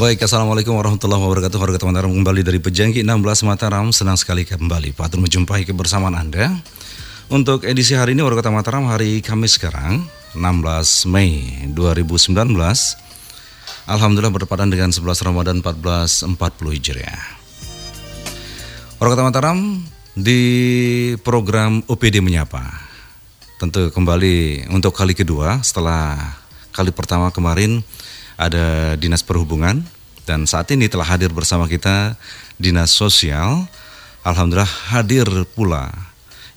Baik, Assalamualaikum warahmatullahi wabarakatuh. Warga Mataram kembali dari Pejangki 16 Mataram. Senang sekali kembali Pak Atur menjumpai kebersamaan Anda. Untuk edisi hari ini Warga Mataram hari Kamis sekarang 16 Mei 2019. Alhamdulillah bertepatan dengan 11 Ramadan 1440 Hijriah. Warga Mataram di program OPD Menyapa. Tentu kembali untuk kali kedua setelah kali pertama kemarin ada Dinas Perhubungan dan saat ini telah hadir bersama kita Dinas Sosial. Alhamdulillah hadir pula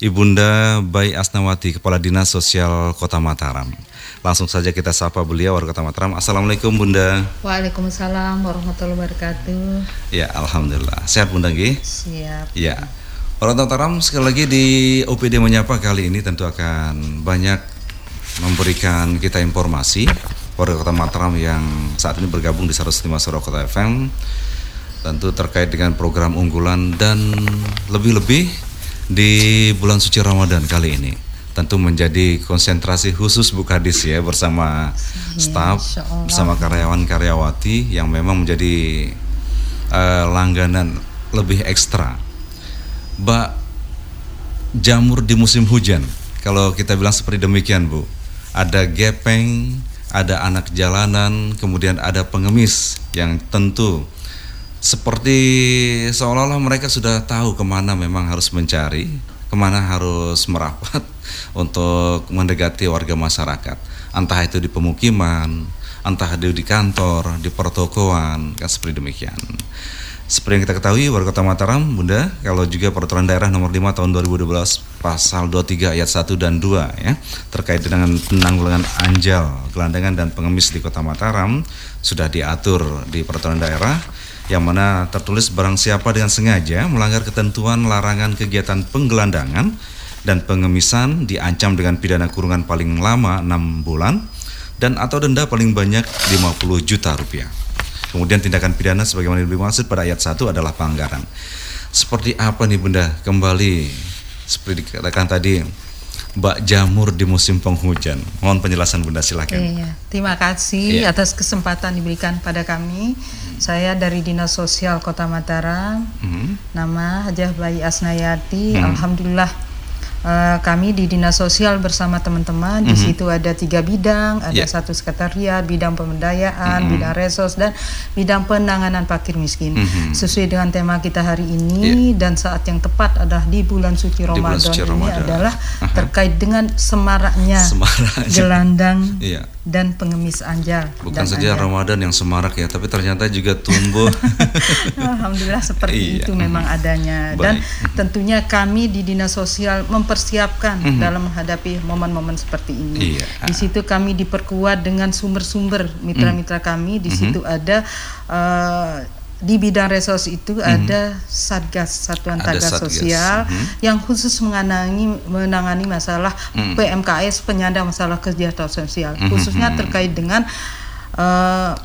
Ibunda Bayi Asnawati, Kepala Dinas Sosial Kota Mataram. Langsung saja kita sapa beliau warga Kota Mataram. Assalamualaikum Bunda. Waalaikumsalam warahmatullahi wabarakatuh. Ya, alhamdulillah. Sehat Bunda Gi? Siap. Ya. Warga Mataram sekali lagi di OPD menyapa kali ini tentu akan banyak memberikan kita informasi warga Kota Mataram yang saat ini bergabung di 105 Kota FM tentu terkait dengan program unggulan dan lebih-lebih di bulan suci Ramadan kali ini. Tentu menjadi konsentrasi khusus Bukadis ya bersama ya, staf bersama karyawan-karyawati yang memang menjadi uh, langganan lebih ekstra. Mbak jamur di musim hujan. Kalau kita bilang seperti demikian Bu ada gepeng, ada anak jalanan, kemudian ada pengemis yang tentu seperti seolah-olah mereka sudah tahu ke mana memang harus mencari, ke mana harus merapat untuk mendekati warga masyarakat. Entah itu di pemukiman, entah itu di kantor, di pertokoan, kan seperti demikian. Seperti yang kita ketahui, warga Kota Mataram, Bunda, kalau juga peraturan daerah nomor 5 tahun 2012 pasal 23 ayat 1 dan 2 ya, terkait dengan penanggulangan anjal, gelandangan dan pengemis di Kota Mataram sudah diatur di peraturan daerah yang mana tertulis barang siapa dengan sengaja melanggar ketentuan larangan kegiatan penggelandangan dan pengemisan diancam dengan pidana kurungan paling lama 6 bulan dan atau denda paling banyak 50 juta rupiah. Kemudian tindakan pidana sebagaimana dimaksud pada ayat 1 adalah pelanggaran. Seperti apa nih Bunda? Kembali seperti dikatakan tadi Mbak Jamur di musim penghujan. Mohon penjelasan Bunda silakan. Iya, terima kasih iya. atas kesempatan diberikan pada kami. Hmm. Saya dari Dinas Sosial Kota Mataram. Hmm. Nama Hajah Bayi Asnayati. Hmm. Alhamdulillah Uh, kami di dinas sosial bersama teman-teman mm -hmm. di mhm. situ ada tiga bidang ada yeah. satu sekretariat bidang pemberdayaan mm -hmm. bidang resos dan bidang penanganan fakir miskin mm -hmm. sesuai dengan tema kita hari ini yeah. dan saat yang tepat adalah di bulan suci Ramadan, bulan suci Ramadan. ini adalah -huh. terkait dengan semaraknya, semaraknya. gelandang yeah dan pengemis anjal. Bukan saja anjal. Ramadan yang semarak ya, tapi ternyata juga tumbuh. Alhamdulillah seperti iya. itu memang adanya. Baik. Dan tentunya kami di dinas sosial mempersiapkan mm -hmm. dalam menghadapi momen-momen seperti ini. Iya. Di situ kami diperkuat dengan sumber-sumber mitra-mitra kami. Di mm -hmm. situ ada uh, di bidang resos itu hmm. ada satgas satuan taga sosial hmm. yang khusus menangani menangani masalah hmm. PMKS penyandang masalah kesejahteraan sosial hmm. khususnya terkait dengan uh,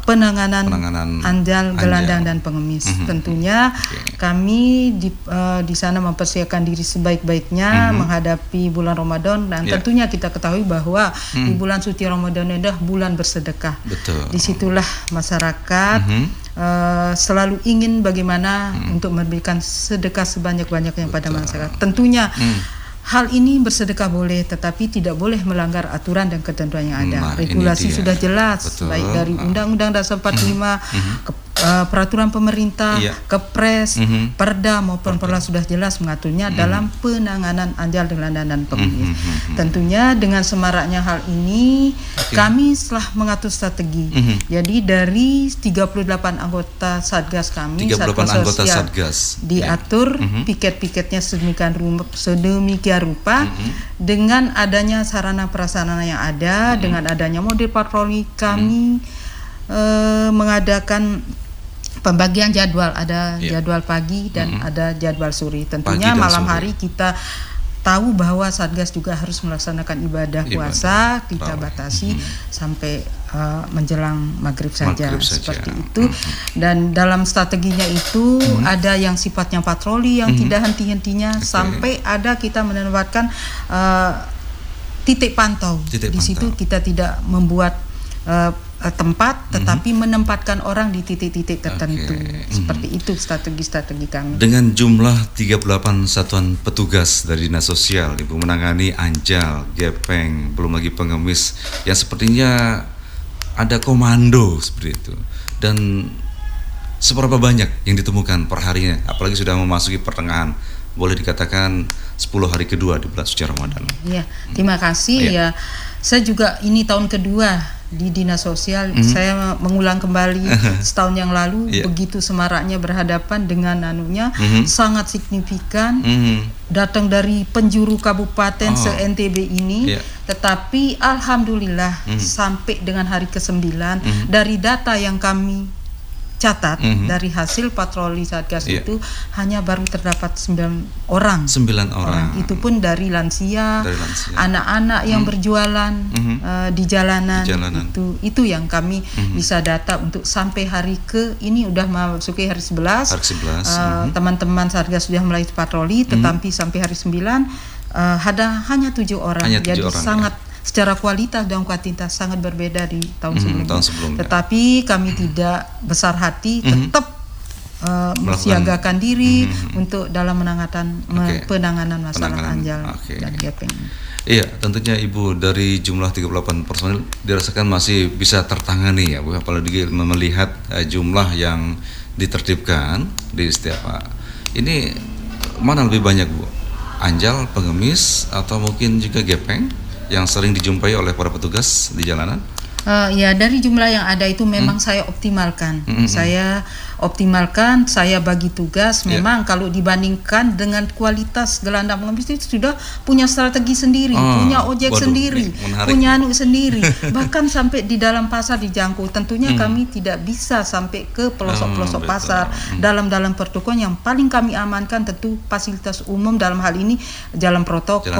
penanganan, penanganan anjal, gelandang dan pengemis. Mm -hmm. Tentunya okay. kami di uh, di sana mempersiapkan diri sebaik-baiknya mm -hmm. menghadapi bulan Ramadan dan yeah. tentunya kita ketahui bahwa mm. di bulan suci Ramadan adalah bulan bersedekah. Betul. Di situlah masyarakat mm -hmm. uh, selalu ingin bagaimana mm. untuk memberikan sedekah sebanyak-banyaknya pada masyarakat. Tentunya mm Hal ini bersedekah boleh, tetapi tidak boleh melanggar aturan dan ketentuan yang ada. Nah, Regulasi sudah jelas, Betul. baik dari Undang-Undang Dasar 45, mm -hmm. ke uh, peraturan pemerintah, iya. kepres, mm -hmm. perda maupun perla sudah jelas mengaturnya mm -hmm. dalam penanganan anjal dengan dan pengemis. Mm -hmm. Tentunya dengan semaraknya hal ini okay. kami setelah mengatur strategi. Mm -hmm. Jadi dari 38 anggota Satgas kami, 38 Satgas anggota sosial, Satgas diatur yeah. mm -hmm. piket-piketnya sedemikian rupa, sedemikian rupa mm -hmm. dengan adanya sarana prasarana yang ada, mm -hmm. dengan adanya model patroli kami mm -hmm. Mengadakan pembagian jadwal ada yeah. jadwal pagi dan mm -hmm. ada jadwal sore tentunya malam sore. hari kita tahu bahwa satgas juga harus melaksanakan ibadah, ibadah. puasa kita Rawai. batasi mm -hmm. sampai uh, menjelang maghrib saja maghrib seperti saja. itu mm -hmm. dan dalam strateginya itu mm -hmm. ada yang sifatnya patroli yang mm -hmm. tidak henti-hentinya okay. sampai ada kita menempatkan uh, titik pantau titik di pantau. situ kita tidak membuat uh, uh, tempat tetapi mm-hmm. menempatkan orang di titik-titik tertentu. Okay. Seperti mm-hmm. itu strategi-strategi kami. Dengan jumlah 38 satuan petugas dari Dinas Sosial Ibu menangani anjal, gepeng, belum lagi pengemis yang sepertinya ada komando seperti itu. Dan seberapa banyak yang ditemukan per harinya apalagi sudah memasuki pertengahan boleh dikatakan 10 hari kedua di bulan suci Ramadan. Iya, terima kasih ya. ya. Saya juga ini tahun kedua di dinas sosial mm -hmm. saya mengulang kembali setahun yang lalu yeah. begitu semaraknya berhadapan dengan anunya mm -hmm. sangat signifikan mm -hmm. datang dari penjuru kabupaten oh. se NTB ini yeah. tetapi alhamdulillah mm -hmm. sampai dengan hari ke-9 mm -hmm. dari data yang kami catat mm -hmm. dari hasil patroli satgas yeah. itu hanya baru terdapat sembilan orang. Sembilan orang. orang. Itu pun dari lansia, anak-anak yang mm. berjualan mm -hmm. uh, di, jalanan, di jalanan. Itu itu yang kami mm -hmm. bisa data untuk sampai hari ke ini udah masuk ke hari 11. Hari 11. Uh, mm -hmm. Teman-teman satgas sudah mulai patroli, mhm. tetapi mm -hmm. sampai hari 9 uh, ada hanya tujuh orang. Hanya tujuh Jadi orang, sangat ya secara kualitas dan kuantitas sangat berbeda di tahun hmm, sebelumnya. Tahun sebelumnya. Tetapi kami tidak besar hati, hmm. tetap uh, mensiagakan diri hmm. untuk dalam menangatan okay. penanganan masalah penanganan, anjal okay. dan gaping. Iya, tentunya Ibu dari jumlah 38 personil dirasakan masih bisa tertangani ya Bu, apalagi melihat uh, jumlah yang ditertibkan di setiap uh, ini mana lebih banyak Bu? Anjal, pengemis atau mungkin juga gepeng? Yang sering dijumpai oleh para petugas di jalanan? Uh, ya dari jumlah yang ada itu memang hmm. saya optimalkan. Hmm, hmm, hmm. Saya optimalkan, saya bagi tugas. Ya. Memang yeah. kalau dibandingkan dengan kualitas gelandang pengemis itu sudah punya strategi sendiri, oh, punya ojek waduh, sendiri, punya anu sendiri. Bahkan sampai di dalam pasar dijangkau. Tentunya hmm. kami tidak bisa sampai ke pelosok-pelosok pasar. Hmm. Dalam-dalam pertukuan yang paling kami amankan tentu fasilitas umum dalam hal ini jalan protokol,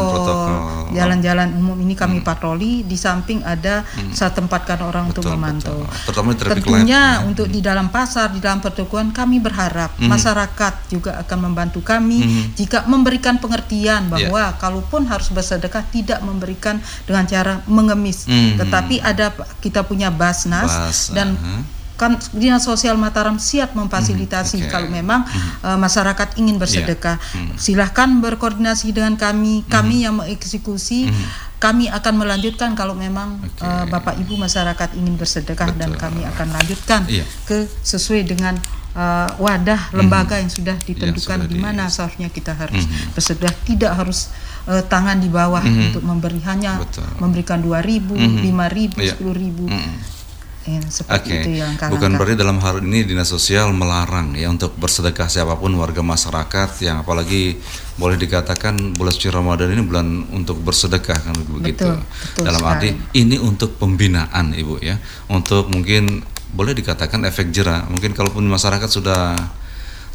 jalan-jalan umum ini kami hmm. patroli. Di samping ada hmm. satu tempatkan orang betul, untuk memantau. Betul. Tentunya hmm. untuk di dalam pasar, di dalam pertukuan kami berharap hmm. masyarakat juga akan membantu kami hmm. jika memberikan pengertian bahwa yeah. kalaupun harus bersedekah tidak memberikan dengan cara mengemis, hmm. tetapi ada kita punya basnas Bas, dan uh -huh kan dinas sosial Mataram siap memfasilitasi hmm, okay. kalau memang hmm. uh, masyarakat ingin bersedekah yeah. hmm. silahkan berkoordinasi dengan kami kami hmm. yang mengeksekusi hmm kami akan melanjutkan kalau memang okay. uh, Bapak Ibu masyarakat ingin bersedekah Betul. dan kami akan lanjutkan iya. ke sesuai dengan uh, wadah lembaga mm -hmm. yang sudah ditentukan di mana seharusnya kita harus mm -hmm. bersedekah tidak harus uh, tangan di bawah mm -hmm. untuk memberi hanya Betul. memberikan 2000, mm -hmm. 5000, yeah. 10000. Mm -hmm Ya, seperti okay. itu Bukan berarti dalam hal ini dinas sosial melarang ya untuk bersedekah siapa pun warga masyarakat yang apalagi boleh dikatakan bulan suci Ramadan ini bulan untuk bersedekah kan begitu. Betul, betul dalam sekali. arti ini untuk pembinaan Ibu ya. Untuk mungkin boleh dikatakan efek jerah. Mungkin kalaupun masyarakat sudah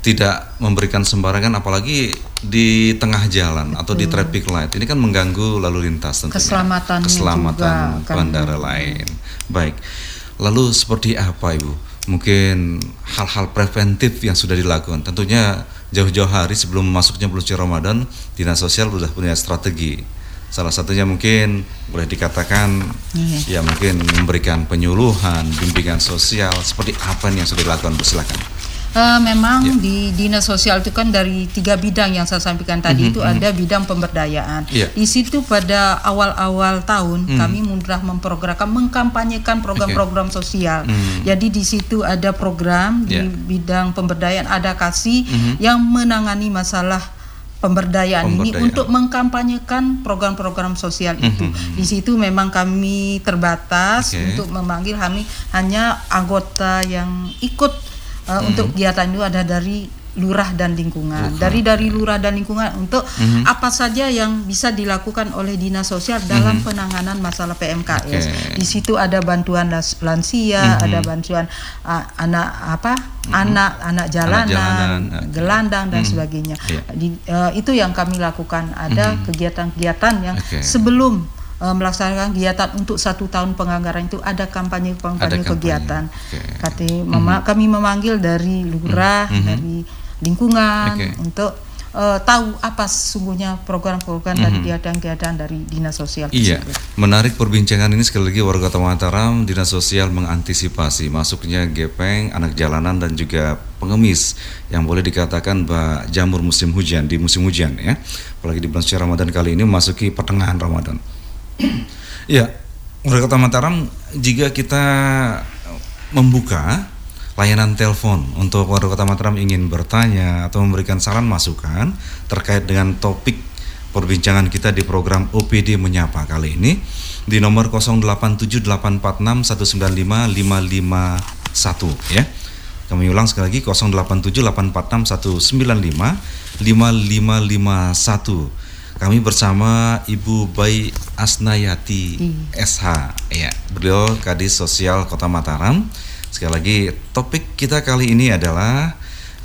tidak memberikan sembarangan apalagi di tengah jalan Betul. atau di traffic light ini kan mengganggu lalu lintas tentunya keselamatan keselamatan pengendara lain baik Lalu seperti apa Ibu? Mungkin hal-hal preventif yang sudah dilakukan. Tentunya jauh-jauh hari sebelum masuknya bulan suci Ramadan, Dinas Sosial sudah punya strategi. Salah satunya mungkin boleh dikatakan yeah. ya mungkin memberikan penyuluhan, bimbingan sosial seperti apa yang sudah dilakukan? Silakan. Uh, memang yeah. di dinas sosial itu kan dari tiga bidang yang saya sampaikan tadi mm -hmm, itu mm -hmm. ada bidang pemberdayaan. Yeah. Di situ pada awal-awal tahun mm. kami mudah memprogramkan mengkampanyekan program-program okay. sosial. Mm. Jadi di situ ada program yeah. di bidang pemberdayaan ada kasih mm -hmm. yang menangani masalah pemberdayaan, pemberdayaan ini untuk mengkampanyekan program-program sosial mm -hmm. itu. Di situ memang kami terbatas okay. untuk memanggil kami hanya anggota yang ikut uh, hmm. untuk kegiatan itu ada dari lurah dan lingkungan. Lurah. Dari dari lurah dan lingkungan untuk hmm. apa saja yang bisa dilakukan oleh dinas sosial dalam hmm. penanganan masalah PMKS. Okay. Di situ ada bantuan lansia, hmm. ada bantuan uh, anak apa? Hmm. anak anak jalanan, jalanan gelandang dan hmm. sebagainya. Yeah. Di, uh, itu yang kami lakukan. Ada kegiatan-kegiatan yang okay. sebelum uh, melaksanakan kegiatan untuk satu tahun penganggaran itu ada kampanye kampanye, kegiatan. Okay. Kati, mm -hmm. kami memanggil dari lurah, mm -hmm. dari lingkungan okay. untuk uh, tahu apa sesungguhnya program-program mm-hmm. dari keadaan-keadaan dari dinas sosial. Iya, menarik perbincangan ini sekali lagi warga Kota Mataram, dinas sosial mengantisipasi masuknya gepeng, anak jalanan dan juga pengemis yang boleh dikatakan bah, jamur musim hujan di musim hujan ya, apalagi di bulan suci Ramadan kali ini memasuki pertengahan Ramadan. Ya, warga Kota Mataram jika kita membuka layanan telepon untuk warga Kota Mataram ingin bertanya atau memberikan saran masukan terkait dengan topik perbincangan kita di program OPD Menyapa kali ini di nomor 087861955551 ya. Kami ulang sekali lagi 08784619555551. Kami bersama Ibu Bayi Asnayati SH ya. Beliau Kadis Sosial Kota Mataram Sekali lagi, topik kita kali ini adalah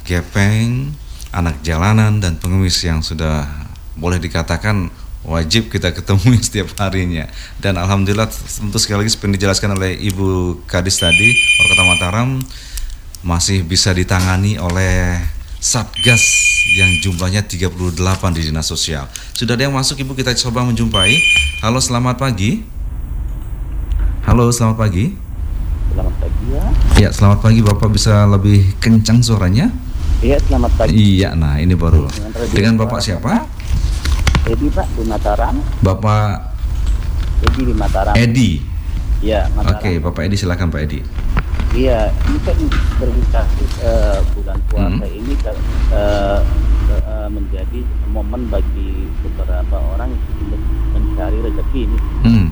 gepeng, anak jalanan, dan pengemis yang sudah boleh dikatakan wajib kita ketemu setiap harinya. Dan alhamdulillah tentu sekali lagi seperti dijelaskan oleh Ibu Kadis tadi, Kota Mataram masih bisa ditangani oleh Satgas yang jumlahnya 38 di Dinas Sosial. Sudah ada yang masuk Ibu kita coba menjumpai. Halo, selamat pagi. Halo, selamat pagi. Selamat pagi ya. Iya, selamat pagi Bapak bisa lebih kencang suaranya? Iya, selamat pagi. Iya, nah ini baru. Dengan, Dengan Bapak siapa? Edi Pak di Mataram. Bapak Edi di Mataram. Edi. Iya, Mataram. Oke, Bapak Edi silakan Pak Edi. Iya, ini kan berbicara uh, bulan puasa hmm. ini uh, uh, menjadi momen bagi beberapa orang untuk mencari rezeki ini. Hmm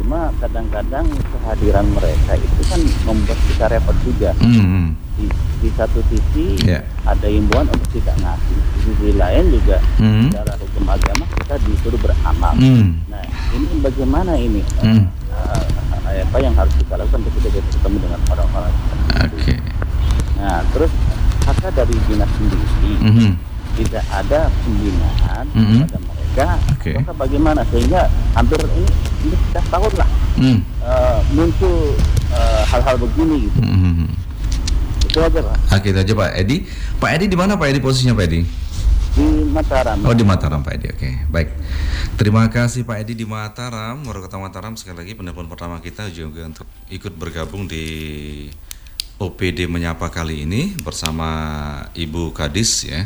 cuma kadang-kadang kehadiran mereka itu kan membuat kita repot juga mm. di, di satu sisi yeah. ada himbauan untuk tidak ngasih di sisi lain juga mm. secara hukum agama kita disuruh beramal mm. nah ini bagaimana ini mm. uh, apa yang harus kita lakukan ketika kita bertemu dengan orang-orang okay. nah terus kata dari dinas sendiri mm -hmm. tidak ada pembinaan mm -hmm. kepada mereka okay. maka bagaimana sehingga hampir ini ini sudah tahun lah hmm. uh, muncul uh, hal-hal begini gitu hmm. itu aja pak oke itu aja pak Edi pak Edi di mana pak Edi posisinya pak Edi di Mataram. Oh di Mataram Pak Edi, oke okay. baik. Terima kasih Pak Edi di Mataram, Kota Mataram sekali lagi penelpon pertama kita juga untuk ikut bergabung di OPD menyapa kali ini bersama Ibu Kadis ya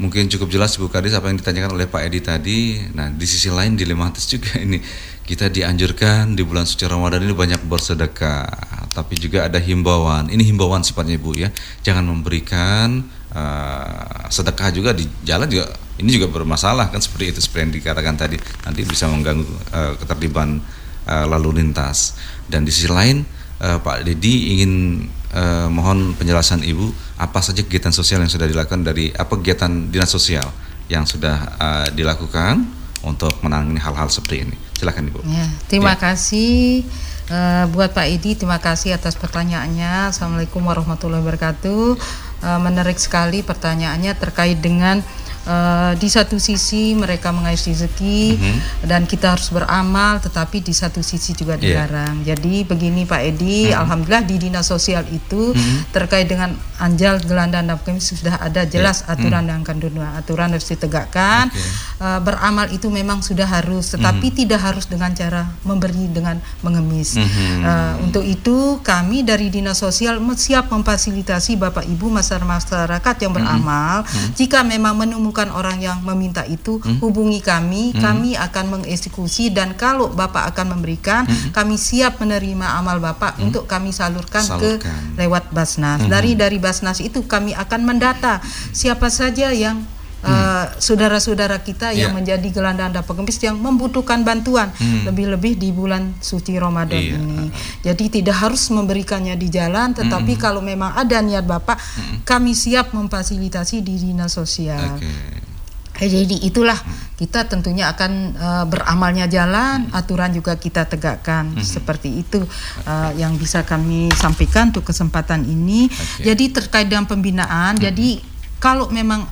mungkin cukup jelas Bu Kadis apa yang ditanyakan oleh Pak Edi tadi. Nah, di sisi lain dilematis juga ini. Kita dianjurkan di bulan suci Ramadan ini banyak bersedekah, tapi juga ada himbauan. Ini himbauan sifatnya Ibu ya. Jangan memberikan uh, sedekah juga di jalan juga ini juga bermasalah kan seperti itu seperti yang dikatakan tadi. Nanti bisa mengganggu uh, ketertiban uh, lalu lintas. Dan di sisi lain uh, Pak Dedi ingin uh, mohon penjelasan Ibu apa saja kegiatan sosial yang sudah dilakukan dari apa kegiatan dinas sosial yang sudah uh, dilakukan untuk menangani hal-hal seperti ini. Silakan Ibu. Ya, terima ya. kasih uh, buat Pak Idi, terima kasih atas pertanyaannya. Assalamualaikum warahmatullahi wabarakatuh. Uh, menarik sekali pertanyaannya terkait dengan uh, di satu sisi mereka mengais rezeki mm-hmm. dan kita harus beramal tetapi di satu sisi juga iya. dilarang. Yeah. Jadi begini Pak Edi, mm-hmm. alhamdulillah di dinas sosial itu mm-hmm. terkait dengan anjal gelandang dan kami sudah ada jelas yeah. aturan mm-hmm. yang akan dunia aturan harus ditegakkan. Okay. Uh, eh, beramal itu memang sudah harus tetapi mm-hmm. tidak harus dengan cara memberi dengan mengemis. Mm-hmm. Uh, untuk itu kami dari dinas sosial siap memfasilitasi Bapak Ibu masyarakat yang beramal mm-hmm. jika memang menemukan bukan orang yang meminta itu, hmm? hubungi kami, hmm? kami akan mengeksekusi dan kalau Bapak akan memberikan, hmm? kami siap menerima amal Bapak hmm? untuk kami salurkan, salurkan. ke lewat Basnas. Hmm. Dari dari Basnas itu kami akan mendata siapa saja yang saudara-saudara uh, kita yang yeah. menjadi gelandang dan pengemis yang membutuhkan bantuan hmm. lebih-lebih di bulan suci Ramadan yeah. ini. Jadi tidak harus memberikannya di jalan, tetapi hmm. kalau memang ada niat Bapak, hmm. kami siap memfasilitasi di dinas sosial. Okay. Jadi itulah hmm. kita tentunya akan uh, beramalnya jalan, hmm. aturan juga kita tegakkan hmm. seperti itu uh, yang bisa kami sampaikan untuk kesempatan ini. Okay. Jadi terkait dengan pembinaan, hmm. jadi kalau memang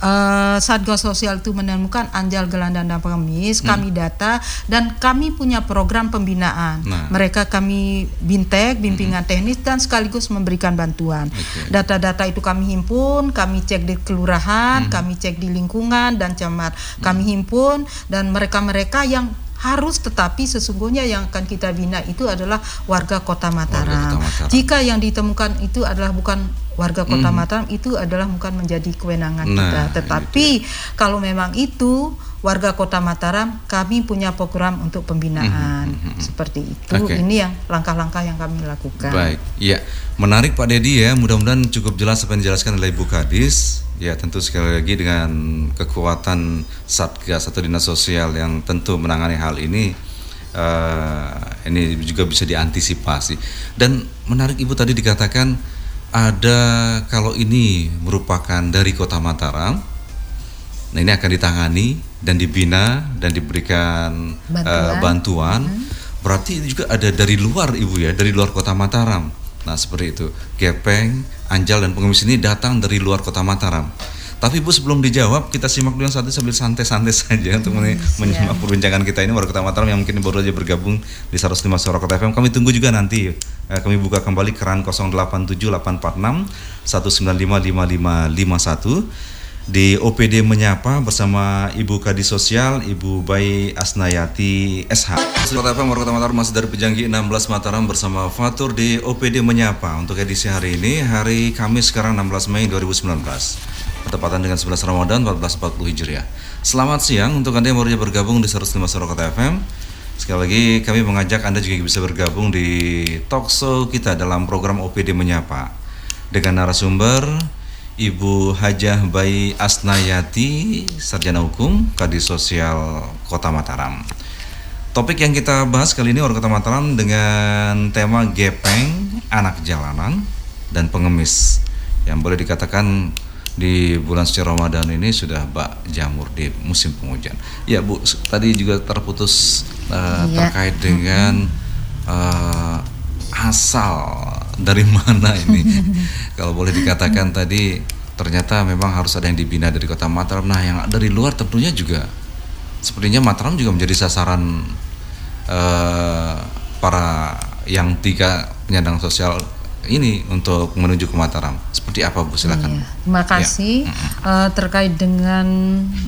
uh, Satgas Sosial itu menemukan anjal gelandang dan pengemis, hmm. kami data dan kami punya program pembinaan. Nah. Mereka kami bintek, bimbingan hmm. teknis dan sekaligus memberikan bantuan. Data-data okay. itu kami himpun, kami cek di kelurahan, hmm. kami cek di lingkungan dan camat. Kami hmm. himpun dan mereka-mereka yang harus tetapi sesungguhnya yang akan kita bina itu adalah warga Kota Mataram. Warga Kota Mataram. Jika yang ditemukan itu adalah bukan warga Kota mm. Mataram itu adalah bukan menjadi kewenangan nah, kita. Tetapi itu. kalau memang itu warga Kota Mataram, kami punya program untuk pembinaan mm -hmm. seperti itu. Okay. Ini yang langkah-langkah yang kami lakukan. Baik, ya menarik Pak Dedi ya. Mudah-mudahan cukup jelas apa yang dijelaskan oleh Ibu Kadis. Ya tentu sekali lagi dengan kekuatan Satgas atau Dinas Sosial yang tentu menangani hal ini. Uh, ini juga bisa diantisipasi dan menarik ibu tadi dikatakan ada kalau ini merupakan dari kota Mataram, nah ini akan ditangani dan dibina dan diberikan bantuan, uh, bantuan. Hmm. berarti ini juga ada dari luar ibu ya, dari luar kota Mataram. Nah seperti itu, Gepeng, Anjal dan pengemis ini datang dari luar kota Mataram. Tapi Bu sebelum dijawab kita simak dulu yang satu sambil santai-santai saja untuk hmm, menyimak perbincangan kita ini. Warga Kota Mataram yang mungkin baru saja bergabung di 105 Suara Kota FM. Kami tunggu juga nanti. Eh, kami buka kembali keran 087846 1955551 di OPD menyapa bersama Ibu Kadis Sosial Ibu Bayi Asnayati SH. Kota FM Kota Mataram masih dari Pejanggi 16 Mataram bersama Fatur di OPD menyapa untuk edisi hari ini hari Kamis sekarang 16 Mei 2019 bertepatan dengan 11 Ramadan 1440 Hijriah. Selamat siang untuk Anda yang baru bergabung di 105 Kota FM. Sekali lagi kami mengajak Anda juga bisa bergabung di talkshow kita dalam program OPD Menyapa dengan narasumber Ibu Hajah Bayi Asnayati, Sarjana Hukum, Kadis Sosial Kota Mataram. Topik yang kita bahas kali ini orang Kota Mataram dengan tema gepeng, anak jalanan, dan pengemis yang boleh dikatakan di bulan suci Ramadan ini sudah bak jamur di musim penghujan. Ya Bu, tadi juga terputus uh, ya. terkait dengan uh, asal dari mana ini. Kalau boleh dikatakan tadi ternyata memang harus ada yang dibina dari kota Mataram. Nah, yang dari luar tentunya juga sepertinya Mataram juga menjadi sasaran uh, para yang tiga penyandang sosial ini untuk menuju ke Mataram. Seperti apa Bu? Silakan. Iya. Terima kasih ya. uh, terkait dengan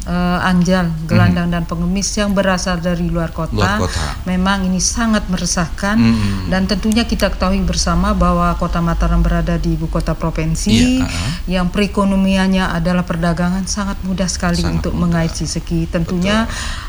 uh, anjal, gelandang mm -hmm. dan pengemis yang berasal dari luar kota. Luar kota. Memang ini sangat meresahkan mm -hmm. dan tentunya kita ketahui bersama bahwa Kota Mataram berada di ibu kota provinsi ya, uh -huh. yang perekonomiannya adalah perdagangan sangat mudah sekali sangat untuk mengait segi. Tentunya Betul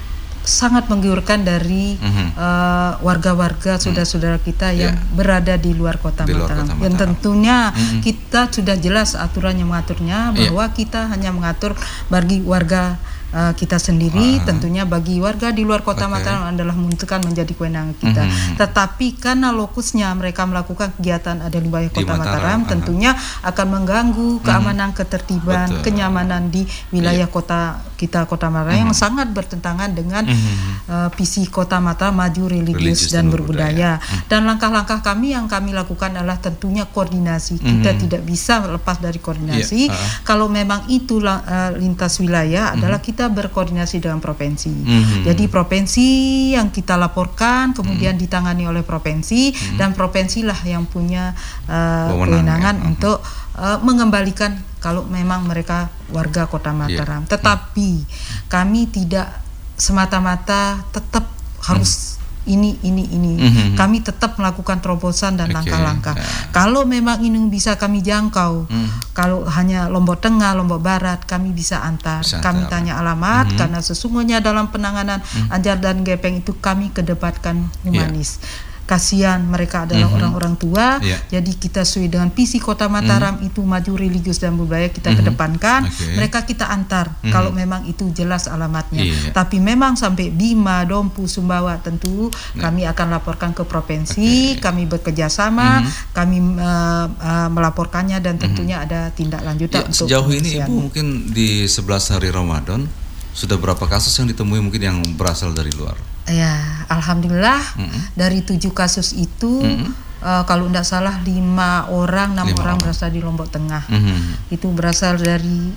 sangat menggiurkan dari mm-hmm. uh, warga-warga mm-hmm. saudara-saudara kita yang yeah. berada di luar kota di Mataram. Luar kota Dan tentunya mm-hmm. kita sudah jelas aturan yang mengaturnya iya. bahwa yeah. kita hanya mengatur bagi warga uh, kita sendiri, uh tentunya bagi warga di luar kota okay. Mataram adalah menentukan menjadi kewenangan kita. Mm-hmm. Tetapi karena lokusnya mereka melakukan kegiatan ada di wilayah kota Mataram, Mataram uh tentunya akan mengganggu mhm. keamanan, mm-hmm. ketertiban, Betul. kenyamanan di wilayah yeah. kota kita kota Mataram mm-hmm. yang mhm. sangat bertentangan dengan mm-hmm. uh, visi kota Mataram maju religius, dan, dan berbudaya. Mm-hmm. Dan langkah-langkah kami yang kami lakukan adalah tentunya koordinasi. Mm-hmm. Kita tidak bisa lepas dari koordinasi. Yeah. uh Kalau memang itu uh, lintas wilayah mm-hmm. adalah kita kita berkoordinasi dengan provinsi. Mm-hmm. Jadi provinsi yang kita laporkan kemudian mm-hmm. ditangani oleh provinsi mm-hmm. dan provinsilah yang punya uh, kewenangan ya. untuk uh, mengembalikan kalau memang mereka warga Kota Mataram. Yeah. Tetapi mm-hmm. kami tidak semata-mata tetap harus mm-hmm ini ini ini mm-hmm. kami tetap melakukan terobosan dan langkah-langkah yeah. kalau memang ini bisa kami jangkau mm. kalau hanya Lombok Tengah Lombok Barat kami bisa antar bisa kami antar. tanya alamat mm-hmm. karena sesungguhnya dalam penanganan mm. Anjar dan Gepeng itu kami kedepankan humanis yeah kasihan mereka adalah mhm. orang-orang mm -hmm. tua. Yeah. Jadi kita sesuai dengan visi Kota Mataram mm -hmm. itu maju religius dan budaya kita mm -hmm. kedepankan. Okay. Mereka kita antar mm -hmm. kalau memang itu jelas alamatnya. Yeah. Tapi memang sampai Bima, Dompu, Sumbawa tentu yeah. kami akan laporkan ke provinsi, okay. kami bekerjasama, mm -hmm. kami uh, uh, melaporkannya dan mhm. tentunya mm -hmm. ada tindak lanjut ya, untuk sejauh ini Ibu mungkin di 11 hari Ramadan sudah berapa kasus yang ditemui mungkin yang berasal dari luar? Ya, alhamdulillah mm -hmm. dari tujuh kasus itu mm -hmm. uh, kalau tidak salah lima orang, enam orang, orang berasal di Lombok Tengah. Mm -hmm. Itu berasal dari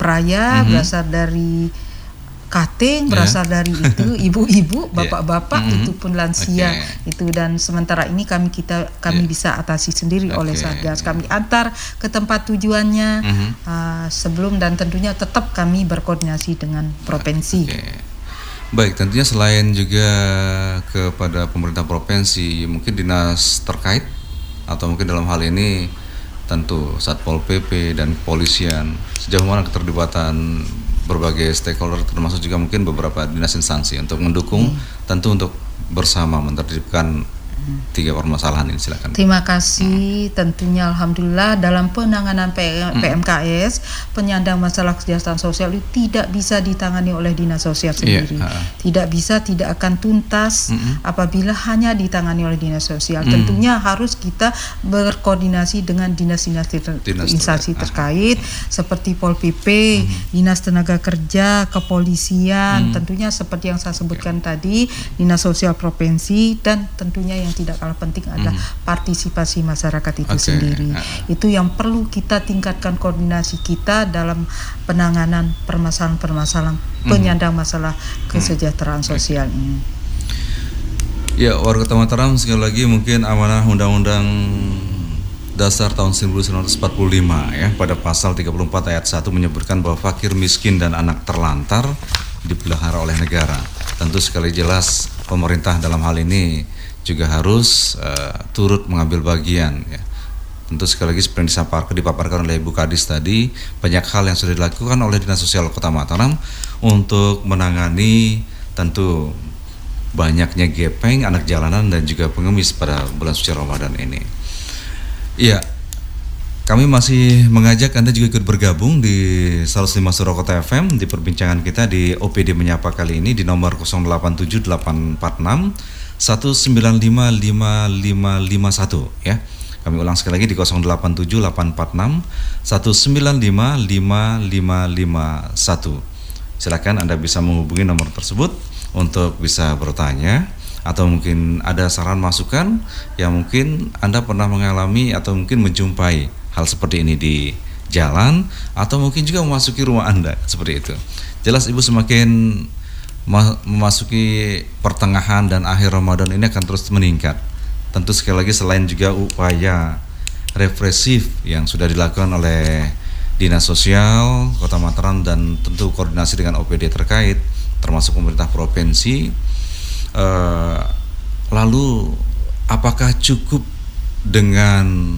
Praya, mm -hmm. berasal dari Kating yeah. berasal dari itu ibu-ibu, bapak-bapak yeah. itu pun lansia okay. itu dan sementara ini kami kita kami yeah. bisa atasi sendiri okay. oleh Satgas. Kami antar ke tempat tujuannya mm -hmm. uh, sebelum dan tentunya tetap kami berkoordinasi dengan provinsi. Okay. Baik, tentunya selain juga kepada pemerintah provinsi, mungkin dinas terkait atau mungkin dalam hal ini tentu Satpol PP dan kepolisian sejauh mana keterlibatan berbagai stakeholder termasuk juga mungkin beberapa dinas instansi untuk mendukung hmm. tentu untuk bersama menertibkan tiga permasalahan ini silakan. Terima kasih. Hmm. Tentunya alhamdulillah dalam penanganan PMKS hmm. penyandang masalah kesejahteraan sosial itu tidak bisa ditangani oleh dinas sosial iya, sendiri. Yeah. Tidak bisa, tidak akan tuntas hmm. apabila hanya ditangani oleh dinas sosial. Hmm. Tentunya harus kita berkoordinasi dengan dinas-dinas ter instansi terkait hmm. seperti Pol PP, hmm. Dinas Tenaga Kerja, Kepolisian, hmm. tentunya seperti yang saya sebutkan okay. tadi, Dinas Sosial Provinsi dan tentunya yang tidak kalah penting adalah hmm. partisipasi masyarakat itu okay. sendiri. Uh. Itu yang perlu kita tingkatkan koordinasi kita dalam penanganan permasalahan-permasalahan hmm. penyandang masalah kesejahteraan hmm. sosial ini. Ya, warga Mataram sekali lagi mungkin amanah Undang-Undang Dasar tahun 1945 ya pada pasal 34 ayat 1 menyebutkan bahwa fakir miskin dan anak terlantar dipelihara oleh negara. Tentu sekali jelas pemerintah dalam hal ini juga harus uh, turut mengambil bagian ya. Tentu sekali lagi seperti yang dipaparkan oleh Ibu Kadis tadi, banyak hal yang sudah dilakukan oleh Dinas Sosial Kota Mataram untuk menangani tentu banyaknya gepeng, anak jalanan dan juga pengemis pada bulan suci Ramadan ini. Iya, kami masih mengajak Anda juga ikut bergabung di 105 Surakarta FM di perbincangan kita di OPD Menyapa kali ini di nomor 087846 1955551 ya. Kami ulang sekali lagi di 087846 1955551. Silakan Anda bisa menghubungi nomor tersebut untuk bisa bertanya atau mungkin ada saran masukan yang mungkin Anda pernah mengalami atau mungkin menjumpai hal seperti ini di jalan atau mungkin juga memasuki rumah Anda seperti itu. Jelas Ibu semakin memasuki pertengahan dan akhir Ramadan ini akan terus meningkat. Tentu sekali lagi selain juga upaya represif yang sudah dilakukan oleh Dinas Sosial Kota Mataram dan tentu koordinasi dengan OPD terkait termasuk pemerintah provinsi eh, lalu apakah cukup dengan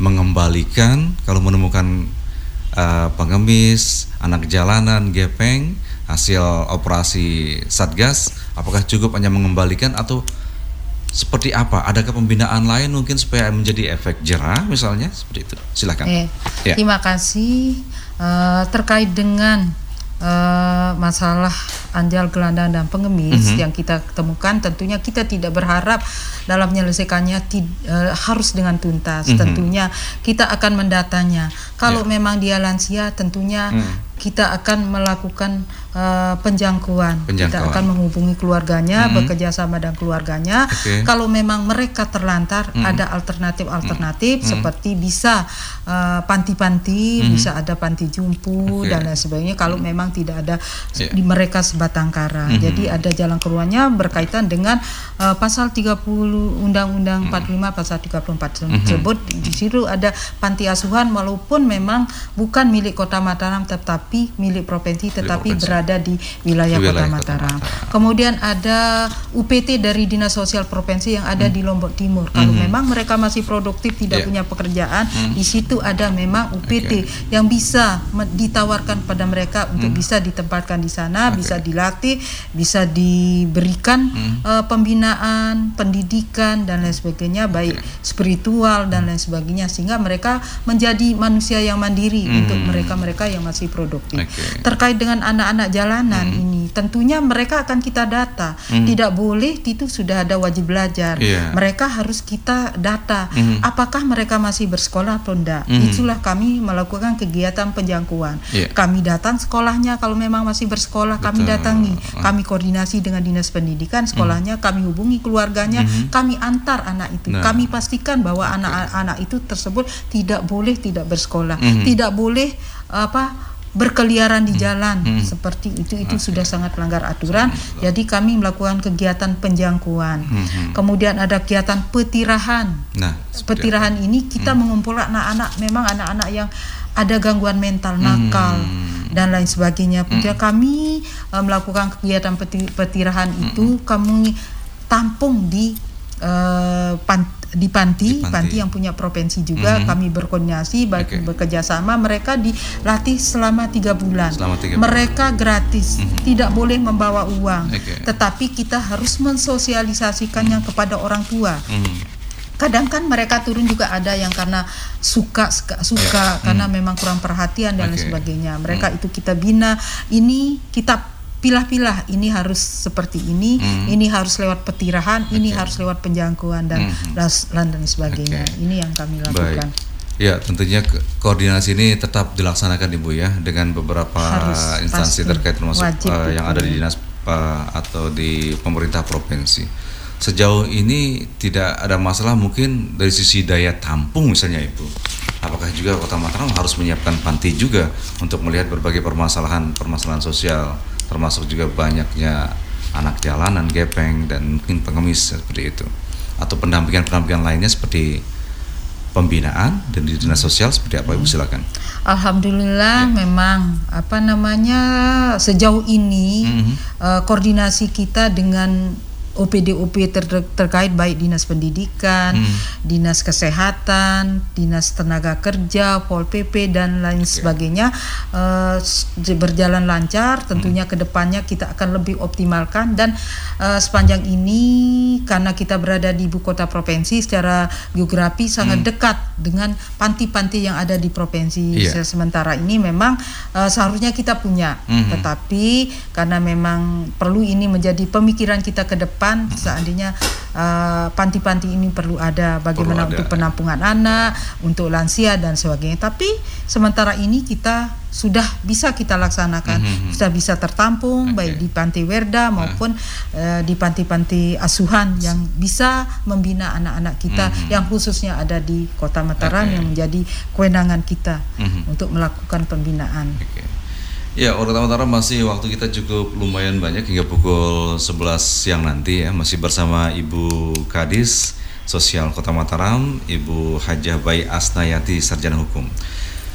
mengembalikan kalau menemukan uh, pengemis, anak jalanan, gepeng hasil operasi Satgas apakah cukup hanya mengembalikan atau seperti apa? Adakah pembinaan lain mungkin supaya menjadi efek jerah misalnya seperti itu? Silakan. Eh, ya. Terima kasih uh, terkait dengan uh, masalah anjal gelandang dan pengemis mm -hmm. yang kita temukan tentunya kita tidak berharap dalam menyelesaikannya uh, harus dengan tuntas mm -hmm. tentunya kita akan mendatanya kalau yeah. memang dia lansia tentunya mm kita akan melakukan uh, penjangkauan. penjangkauan. Kita akan menghubungi keluarganya, hmm. bekerja sama dengan keluarganya. Okay. Kalau memang mereka terlantar, hmm. ada alternatif-alternatif hmm. seperti bisa uh, panti-panti, hmm. bisa ada panti jumpu okay. dan lain sebagainya. Kalau hmm. memang tidak ada yeah. di mereka sebatang kara. Hmm. Jadi ada jalan keluarnya berkaitan dengan uh, pasal 30 Undang-Undang hmm. 45 pasal 34 hmm. tersebut. Hmm. Di situ ada panti asuhan walaupun memang bukan milik Kota Mataram tetapi tapi milik provinsi tetapi provinsi. berada di wilayah, wilayah Kota, Mataram. Kota Mataram. Kemudian ada UPT dari Dinas Sosial Provinsi yang ada hmm. di Lombok Timur. Kalau hmm. memang mereka masih produktif tidak yeah. punya pekerjaan, hmm. di situ ada memang UPT okay. yang bisa ditawarkan pada mereka untuk hmm. bisa ditempatkan di sana, okay. bisa dilatih, bisa diberikan hmm. uh, pembinaan, pendidikan dan lain sebagainya baik okay. spiritual dan lain sebagainya sehingga mereka menjadi manusia yang mandiri hmm. untuk mereka-mereka yang masih produktif produktif. Okay. Terkait dengan anak-anak jalanan hmm. ini, tentunya mereka akan kita data. Hmm. Tidak boleh itu sudah ada wajib belajar. Yeah. Mereka harus kita data. Hmm. Apakah mereka masih bersekolah atau tidak? Hmm. Itulah kami melakukan kegiatan penjangkauan. Yeah. Kami datang sekolahnya kalau memang masih bersekolah, Betul. kami datangi. Kami koordinasi dengan dinas pendidikan sekolahnya, hmm. kami hubungi keluarganya, hmm. kami antar anak itu. Nah. Kami pastikan bahwa anak-anak itu tersebut tidak boleh tidak bersekolah, hmm. tidak boleh apa berkeliaran di jalan hmm. seperti itu itu okay. sudah sangat melanggar aturan. Jadi kami melakukan kegiatan penjangkauan. Hmm. Kemudian ada kegiatan petirahan. Nah, petirahan ini kita hmm. mengumpulkan anak-anak memang anak-anak yang ada gangguan mental, nakal hmm. dan lain sebagainya. Kemudian hmm. kami uh, melakukan kegiatan petirahan hmm. itu kami tampung di uh, pan di panti, di panti, panti yang punya provinsi juga mm -hmm. kami berkoordinasi okay. bekerja sama mereka dilatih selama tiga bulan. Selama tiga bulan. Mereka gratis, mm -hmm. tidak boleh membawa uang, okay. tetapi kita harus mensosialisasikannya mm -hmm. kepada orang tua. Mm -hmm kadang kan mereka turun juga ada yang karena suka suka, suka yeah. karena hmm. memang kurang perhatian dan okay. lain sebagainya mereka hmm. itu kita bina ini kita pilah-pilah ini harus seperti ini, hmm. ini harus lewat petirahan, okay. ini harus lewat penjangkauan dan hmm. dan sebagainya. Okay. Ini yang kami lakukan. Baik. Ya, tentunya koordinasi ini tetap dilaksanakan Ibu ya dengan beberapa harus, instansi pasti. terkait termasuk uh, yang ada di dinas uh, atau di pemerintah provinsi. Sejauh ini tidak ada masalah mungkin dari sisi daya tampung misalnya Ibu. Apakah juga Kota Mataram harus menyiapkan panti juga untuk melihat berbagai permasalahan permasalahan sosial termasuk juga banyaknya anak jalanan, gepeng dan mungkin pengemis seperti itu atau pendampingan-pendampingan lainnya seperti pembinaan dan di dinas sosial seperti apa Ibu hmm. silakan. Alhamdulillah ya. memang apa namanya sejauh ini mm -hmm. uh, koordinasi kita dengan OPD-OP ter terkait baik dinas pendidikan, hmm. dinas kesehatan, dinas tenaga kerja, pol pp dan lain okay. sebagainya uh, berjalan lancar. Tentunya hmm. ke depannya kita akan lebih optimalkan dan uh, sepanjang ini karena kita berada di ibu kota provinsi secara geografi sangat hmm. dekat dengan panti-panti yang ada di provinsi. Yeah. Sementara ini memang uh, seharusnya kita punya, hmm. tetapi karena memang perlu ini menjadi pemikiran kita ke depan depan seandainya uh, panti-panti ini perlu ada bagaimana perlu untuk ada. penampungan anak, untuk lansia dan sebagainya. Tapi sementara ini kita sudah bisa kita laksanakan, mm -hmm. sudah bisa tertampung okay. baik di panti Werda maupun uh, di panti-panti asuhan yang bisa membina anak-anak kita mm -hmm. yang khususnya ada di Kota Mataram okay. yang menjadi kewenangan kita mm -hmm. untuk melakukan pembinaan. Okay. Ya, Orang Utara masih waktu kita cukup lumayan banyak hingga pukul 11 siang nanti ya. Masih bersama Ibu Kadis Sosial Kota Mataram, Ibu Hajah Bayi Asnayati Sarjana Hukum.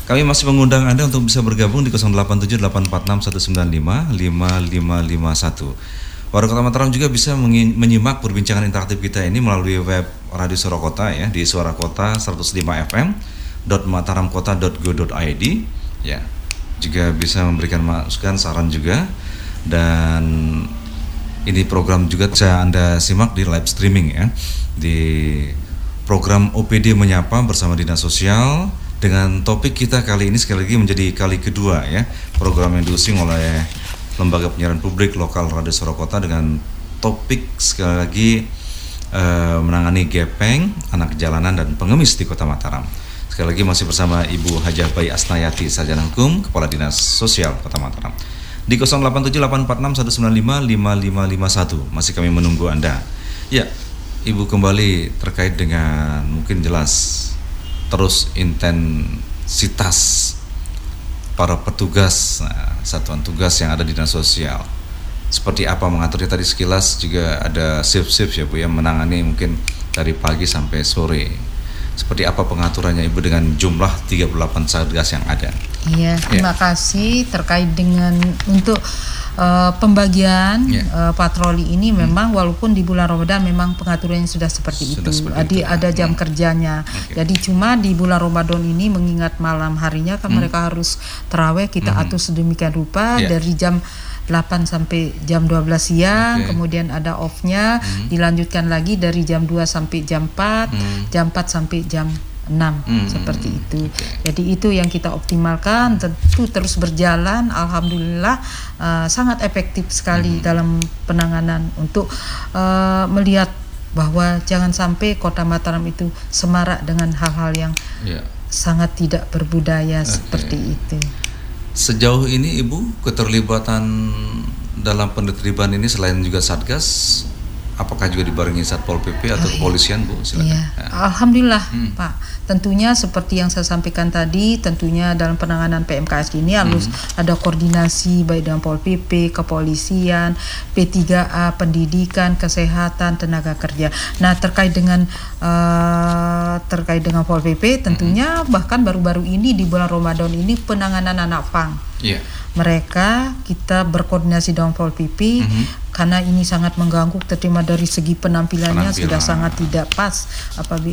Kami masih mengundang Anda untuk bisa bergabung di 087846195551. Warga Kota Mataram juga bisa menyimak perbincangan interaktif kita ini melalui web Radio Suara Kota ya di Suara Kota 105 FM .mataramkota.go.id ya juga bisa memberikan masukan saran juga. Dan ini program juga bisa Anda simak di live streaming ya. Di program OPD menyapa bersama Dinas Sosial. Dengan topik kita kali ini sekali lagi menjadi kali kedua ya program yang diusung oleh Lembaga Penyiaran Publik Lokal Radio Sorokota dengan topik sekali lagi eh, menangani gepeng, anak jalanan dan pengemis di Kota Mataram. Sekali lagi masih bersama Ibu Hajah Bayi Asnayati Sarjana Hukum, Kepala Dinas Sosial Kota Mataram. Di 087846195551 masih kami menunggu Anda. Ya, Ibu kembali terkait dengan mungkin jelas terus intensitas para petugas nah, satuan tugas yang ada di dinas sosial seperti apa mengaturnya tadi sekilas juga ada shift-shift ya Bu ya menangani mungkin dari pagi sampai sore seperti apa pengaturannya Ibu dengan jumlah 38 satgas yang ada? Iya, terima ya. kasih terkait dengan untuk uh, pembagian yeah. Ya. uh, patroli ini hmm. memang walaupun di bulan Ramadan memang pengaturannya sudah seperti sudah itu. Seperti Adi, itu. ada jam hmm. kerjanya. Okay. Jadi cuma di bulan Ramadan ini mengingat malam harinya kan hmm. mereka harus terawih kita hmm. atur sedemikian rupa yeah. dari jam 8 sampai jam 12 siang, okay. kemudian ada off-nya, hmm. dilanjutkan lagi dari jam 2 sampai jam 4, hmm. jam 4 sampai jam 6 hmm. seperti itu. Okay. Jadi itu yang kita optimalkan tentu terus berjalan alhamdulillah uh, sangat efektif sekali hmm. dalam penanganan untuk uh, melihat bahwa jangan sampai Kota Mataram itu semarak dengan hal-hal yang yeah. sangat tidak berbudaya okay. seperti itu. Sejauh ini Ibu keterlibatan dalam penertiban ini selain juga Satgas apakah juga dibarengi Satpol PP atau oh, kepolisian Bu? Silakan. Iya. Ya. Alhamdulillah hmm. Pak. Tentunya seperti yang saya sampaikan tadi, tentunya dalam penanganan PMKS ini harus hmm. ada koordinasi baik dengan Pol PP, kepolisian, P3A, pendidikan, kesehatan, tenaga kerja. Nah terkait dengan uh, terkait dengan Pol PP, tentunya hmm. bahkan baru-baru ini di bulan Ramadan ini penanganan anak pang. Yeah mereka kita berkoordinasi dengan Pol PP mm -hmm. Karena ini sangat mengganggu terima dari segi penampilannya Penampilan. sudah sangat tidak pas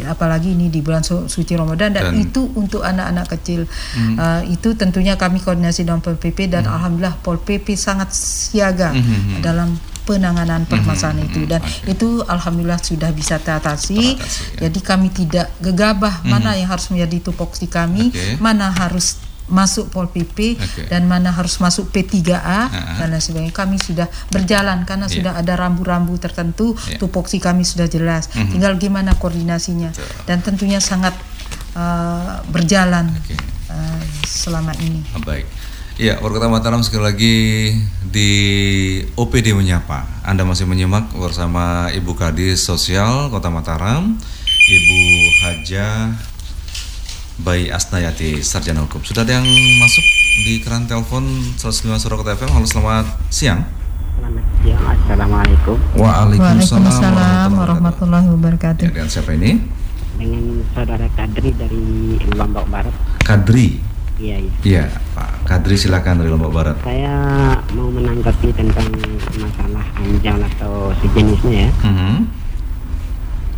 apalagi ini di bulan su suci Ramadan dan, dan itu untuk anak-anak kecil mm -hmm. uh, itu tentunya kami koordinasi dengan Pol PP dan mm -hmm. alhamdulillah Pol PP sangat siaga mm -hmm. dalam penanganan permasalahan mm -hmm. itu dan okay. itu alhamdulillah sudah bisa teratasi. ya. Jadi kami tidak gegabah mm -hmm. mana yang harus menjadi tupoksi kami, okay. mana harus masuk Pol PP okay. dan mana harus masuk P3A uh-huh. dan lain sebagainya. Kami sudah berjalan karena yeah. sudah ada rambu-rambu tertentu, yeah. tupoksi kami sudah jelas. Mm-hmm. Tinggal gimana koordinasinya Betul. dan tentunya sangat uh, berjalan okay. uh, eh, selama ini. Oh, baik. Ya, warga Mataram sekali lagi di OPD menyapa. Anda masih menyimak bersama Ibu Kadis Sosial Kota Mataram, Ibu Haja Bayi Asnayati, Sarjana Hukum. Sudah ada yang masuk di keran telepon 105 Surakarta FM. Halo, selamat siang. Selamat siang, Assalamualaikum. Waalaikumsalam, Waalaikumsalam warahmatullahi wabarakatuh. Ya, dengan siapa ini? Dengan saudara Kadri dari Lombok Barat. Kadri? Iya, iya. Iya, Pak Kadri silakan dari Lombok Barat. Saya mau menanggapi tentang masalah anjal atau sejenisnya ya. Mm -hmm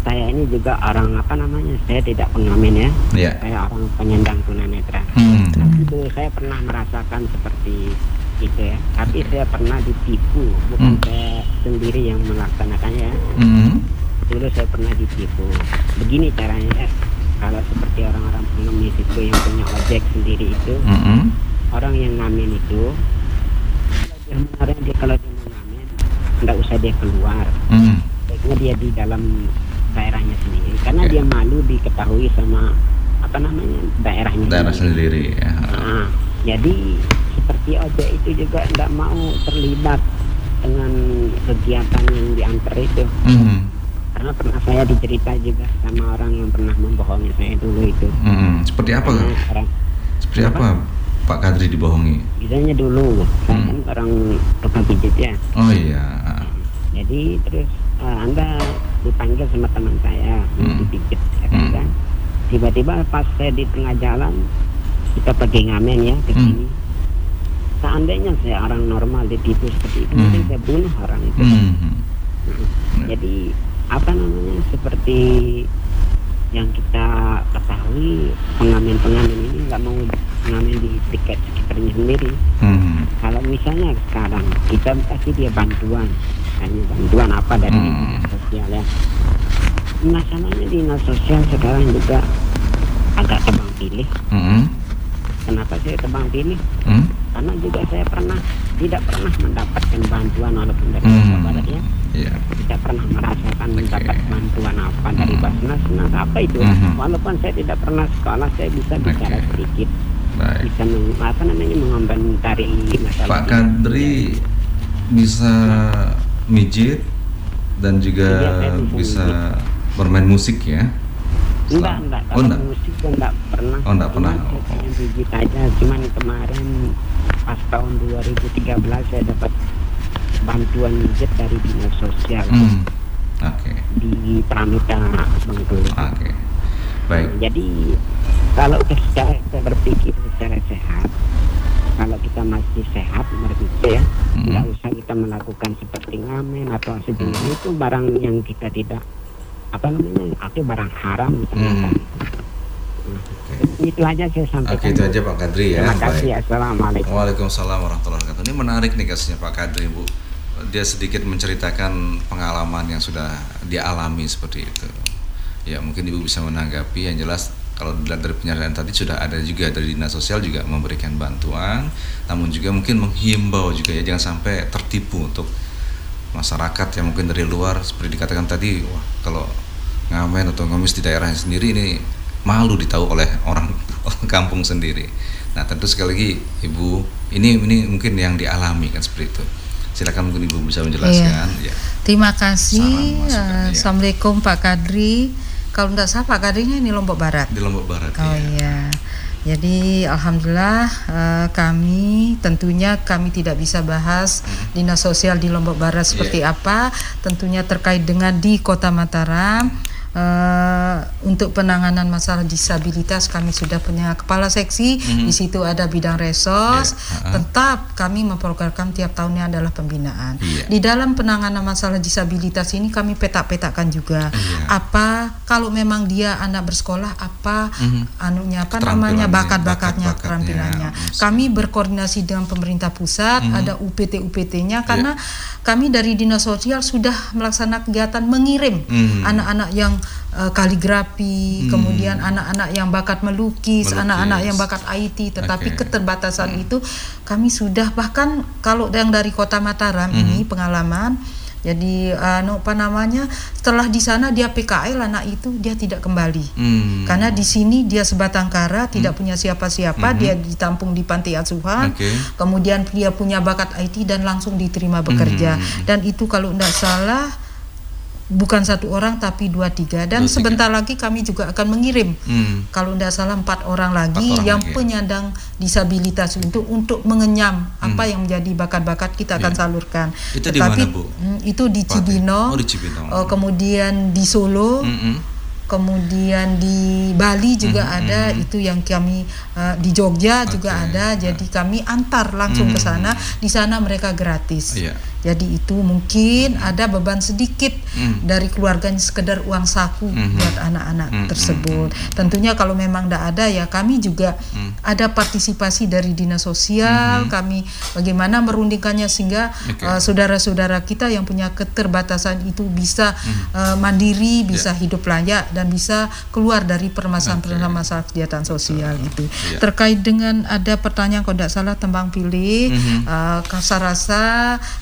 saya ini juga orang apa namanya saya tidak pengamen ya yeah. saya orang penyandang tunanetra hmm. tapi dulu saya pernah merasakan seperti itu ya tapi saya pernah ditipu bukan hmm. saya sendiri yang melaksanakannya hmm. dulu saya pernah ditipu begini caranya ya kalau seperti orang-orang pengemis itu yang punya ojek sendiri itu hmm. orang yang ngamen itu sebenarnya dia kalau dia ngamen nggak usah dia keluar hmm. dia di dalam daerahnya sendiri karena okay. dia malu diketahui sama apa namanya daerahnya daerah sendiri, sendiri ya. Nah, jadi seperti ojek itu juga tidak mau terlibat dengan kegiatan yang diantar itu mm -hmm. karena pernah saya dicerita juga sama orang yang pernah membohongi saya dulu itu mm -hmm. seperti apa orang, seperti apa, apa Pak Kadri dibohongi misalnya dulu mm. saya kan orang tukang pijit ya oh iya jadi terus uh, anda dipanggil sama teman saya hmm. dipijit ya kan, hmm. tiba-tiba pas saya di tengah jalan kita pergi ngamen ya ke hmm. sini hmm. seandainya saya orang normal ditipu seperti itu hmm. saya bunuh orang itu hmm. Nah, jadi apa namanya seperti yang kita ketahui pengamen-pengamen ini nggak mau pengamen di tiket sekitarnya sendiri. Hmm. Kalau misalnya sekarang kita kasih dia bantuan, hanya bantuan apa dari hmm. dinas sosial ya. Masalahnya dinas sosial sekarang juga agak tebang pilih. Hmm. Kenapa saya tebang pilih? Hmm. Karena juga saya pernah tidak pernah mendapatkan bantuan walaupun dari hmm. Barat ya yeah. tidak pernah merasakan okay. mendapat bantuan apa mm. dari Basnas nah apa itu mm -hmm. walaupun saya tidak pernah sekolah saya bisa bicara okay. sedikit Baik. bisa meng, apa namanya mengomentari masalah Pak Kadri bisa mijit dan juga ya, bisa mijit. bermain musik ya Enggak, enggak. Oh, Kalau oh, enggak. musik gue enggak pernah. Oh, enggak pernah. Oh, oh. Bijit aja. Cuman kemarin pas tahun 2013 saya dapat bantuan budget dari dinas sosial hmm. okay. di Pramita Bengkulu. Oke. Okay. Baik. Nah, jadi kalau secara saya berpikir secara sehat, kalau kita masih sehat berpikir ya, hmm. nggak usah kita melakukan seperti ngamen atau sejenis hmm. itu barang yang kita tidak apa namanya, itu barang haram. Hmm. Okay. Itu aja saya sampaikan. Oke, itu aja Pak Kadri ya. Terima kasih. Baik. Assalamualaikum. Waalaikumsalam warahmatullahi wabarakatuh. Ini menarik nih kasusnya Pak Kadri, Bu dia sedikit menceritakan pengalaman yang sudah dialami seperti itu. Ya mungkin ibu bisa menanggapi yang jelas kalau dari penyampaian tadi sudah ada juga dari dinas sosial juga memberikan bantuan, namun juga mungkin menghimbau juga ya jangan sampai tertipu untuk masyarakat yang mungkin dari luar seperti dikatakan tadi, wah kalau ngamen atau ngemis di daerahnya sendiri ini malu ditahu oleh orang, orang kampung sendiri. Nah tentu sekali lagi ibu ini ini mungkin yang dialami kan seperti itu Silakan mungkin Ibu bisa menjelaskan. Iya. Ya. Terima kasih. Salam, uh, Assalamualaikum Pak Kadri. Kalau tidak salah Pak Kadrinya ini Lombok Barat. Di Lombok Barat. Oh iya. Jadi alhamdulillah uh, kami tentunya kami tidak bisa bahas hmm. dinas sosial di Lombok Barat seperti yeah. apa. Tentunya terkait dengan di Kota Mataram uh, untuk penanganan masalah disabilitas kami sudah punya kepala seksi mm-hmm. di situ ada bidang resos yeah. uh-huh. tetap kami memprogramkan tiap tahunnya adalah pembinaan yeah. di dalam penanganan masalah disabilitas ini kami petak-petakan juga yeah. apa kalau memang dia anak bersekolah apa mm-hmm. anunya apa namanya bakat-bakatnya bakat keterampilannya kami berkoordinasi dengan pemerintah pusat mm-hmm. ada UPT UPT-nya karena yeah. kami dari dinas sosial sudah melaksanakan kegiatan mengirim mm-hmm. anak-anak yang uh, kaligrafi, hmm. kemudian anak-anak yang bakat melukis, anak-anak yang bakat IT, tetapi okay. keterbatasan hmm. itu kami sudah bahkan kalau yang dari Kota Mataram hmm. ini pengalaman jadi uh, apa namanya setelah di sana dia PKL anak itu dia tidak kembali hmm. karena di sini dia sebatang kara tidak hmm. punya siapa-siapa hmm. dia ditampung di panti asuhan okay. kemudian dia punya bakat IT dan langsung diterima bekerja hmm. dan itu kalau tidak salah bukan satu orang tapi dua tiga dan dua, sebentar tiga. lagi kami juga akan mengirim hmm. kalau tidak salah empat orang lagi empat orang yang lagi. penyandang disabilitas untuk untuk mengenyam hmm. apa yang menjadi bakat-bakat kita akan yeah. salurkan. Itu Tetapi di mana, Bu? Hmm, itu di Cibino, oh, di. Uh, kemudian di Solo. Hmm -hmm kemudian di Bali juga mm-hmm. ada mm-hmm. itu yang kami uh, di Jogja okay. juga ada jadi kami antar langsung mm-hmm. ke sana di sana mereka gratis yeah. Jadi itu mungkin ada beban sedikit mm-hmm. dari keluarganya sekedar uang saku mm-hmm. buat anak-anak mm-hmm. tersebut tentunya kalau memang tidak ada ya kami juga mm-hmm. ada partisipasi dari dinas sosial mm-hmm. kami bagaimana merundingkannya sehingga okay. uh, saudara-saudara kita yang punya keterbatasan itu bisa mm-hmm. uh, mandiri bisa yeah. hidup layak dan bisa keluar dari permasalahan-permasalahan masalah kegiatan sosial itu. Ya. Terkait dengan ada pertanyaan kalau tidak salah tembang pilih, mm-hmm. uh, saya rasa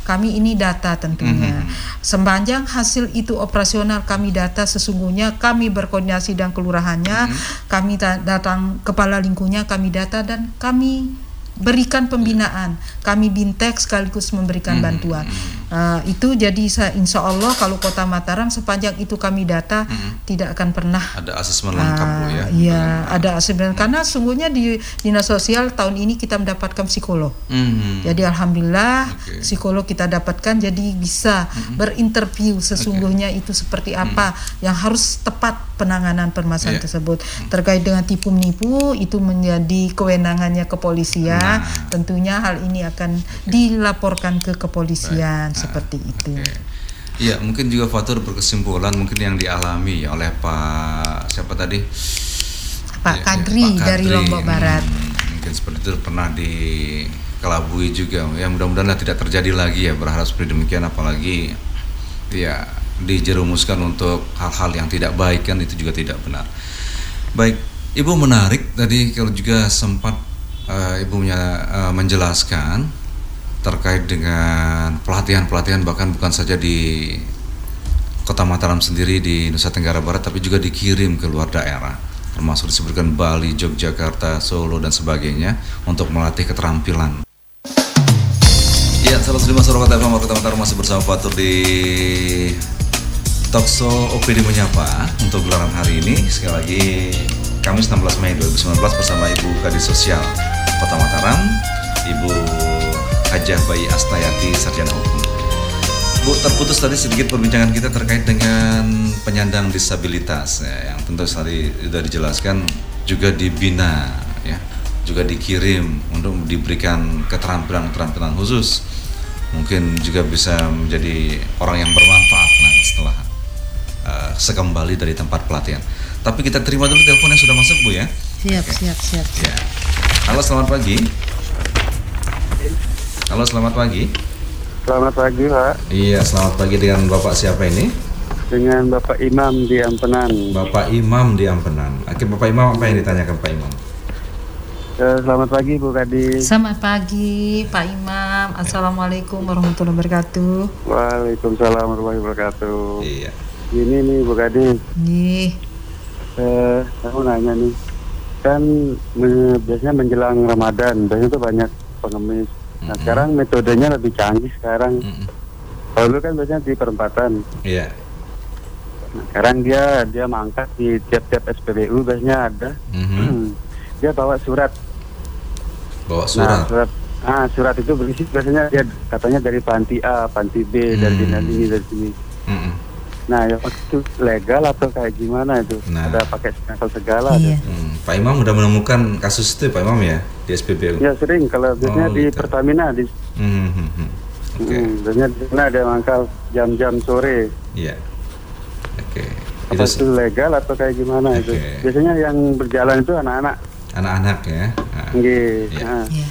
kami ini data tentunya. Mm-hmm. Sepanjang hasil itu operasional kami data sesungguhnya kami berkoordinasi dengan kelurahannya, mm-hmm. kami datang kepala lingkungannya kami data dan kami berikan pembinaan. Kami bintek sekaligus memberikan hmm. bantuan. Uh, itu jadi insya Allah kalau Kota Mataram sepanjang itu kami data hmm. tidak akan pernah ada asesmen lengkap uh, ya. Iya, hmm. ada asesmen karena sungguhnya di dinas sosial tahun ini kita mendapatkan psikolog. Hmm. Jadi alhamdulillah okay. psikolog kita dapatkan jadi bisa hmm. berinterview sesungguhnya okay. itu seperti apa hmm. yang harus tepat penanganan permasalahan yeah. tersebut. Hmm. Terkait dengan tipu menipu itu menjadi kewenangannya kepolisian. Nah. tentunya hal ini akan dilaporkan ke kepolisian Baik. seperti nah, itu. Okay. Iya, mungkin juga faktor berkesimpulan mungkin yang dialami oleh Pak siapa tadi? Pak ya, Kadri, ya, Pak Kadri dari Lombok Barat. Hmm, mungkin seperti itu pernah di kelabui juga. Ya mudah-mudahan tidak terjadi lagi ya berharap seperti demikian apalagi ya dijerumuskan untuk hal-hal yang tidak baik kan itu juga tidak benar. Baik, Ibu menarik tadi kalau juga sempat uh, ibunya uh, menjelaskan terkait dengan pelatihan-pelatihan bahkan bukan saja di Kota Mataram sendiri di Nusa Tenggara Barat tapi juga dikirim ke luar daerah termasuk disebutkan Bali, Yogyakarta, Solo dan sebagainya untuk melatih keterampilan. Ya, 105 Suara Kota FM Kota Mataram masih bersama Fatur di Talkshow OPD Menyapa untuk gelaran hari ini. Sekali lagi Kamis 16 Mei 2019 bersama Ibu Kadis Sosial Kota Mataram, Ibu Hajah Bayi Astayati Sarjana Hukum. Bu, terputus tadi sedikit perbincangan kita terkait dengan penyandang disabilitas ya, yang tentu tadi sudah dijelaskan juga dibina ya, juga dikirim untuk diberikan keterampilan-keterampilan khusus. Mungkin juga bisa menjadi orang yang bermanfaat nah, setelah uh, sekembali dari tempat pelatihan. Tapi kita terima dulu telepon yang sudah masuk Bu ya. Siap, Oke. siap, siap. Ya. Halo, selamat pagi. Halo, selamat pagi. Selamat pagi, Pak. Iya, selamat pagi dengan Bapak siapa ini? Dengan Bapak Imam di Ampenan. Bapak Imam di Ampenan. Oke, Bapak Imam apa yang ditanyakan Pak Imam? Eh, selamat pagi Bu Kadi. Selamat pagi Pak Imam. Assalamualaikum warahmatullahi wabarakatuh. Waalaikumsalam warahmatullahi wabarakatuh. Iya. Ini nih Bu Kadi. Nih eh, aku nanya nih kan me, biasanya menjelang Ramadan biasanya tuh banyak pengemis Nah, sekarang metodenya lebih canggih sekarang. Mm-hmm. Kalau dulu kan biasanya di perempatan. Iya. Yeah. Nah, sekarang dia dia mangkat di tiap-tiap SPBU biasanya ada. Mm-hmm. dia bawa surat. Bawa surat. Nah, surat Ah, surat itu berisi biasanya dia katanya dari panti A, panti B, hmm. dari dinas ini, dari sini. Hmm. Nah, ya itu legal atau kayak gimana itu? Nah. Ada pakai stempel segala. Iya. Hmm. Pak Imam udah menemukan kasus itu Pak Imam ya di SPBU? Ya sering, kalau biasanya oh, di gitu. Pertamina di. Hmm. hmm, hmm. Okay. Hmm, biasanya di sana ada mangkal jam-jam sore. Iya. Oke. Okay. Apa itu, itu legal atau kayak gimana okay. itu? Biasanya yang berjalan itu anak-anak. Anak-anak ya. Nah. Iya. Nah. Yeah.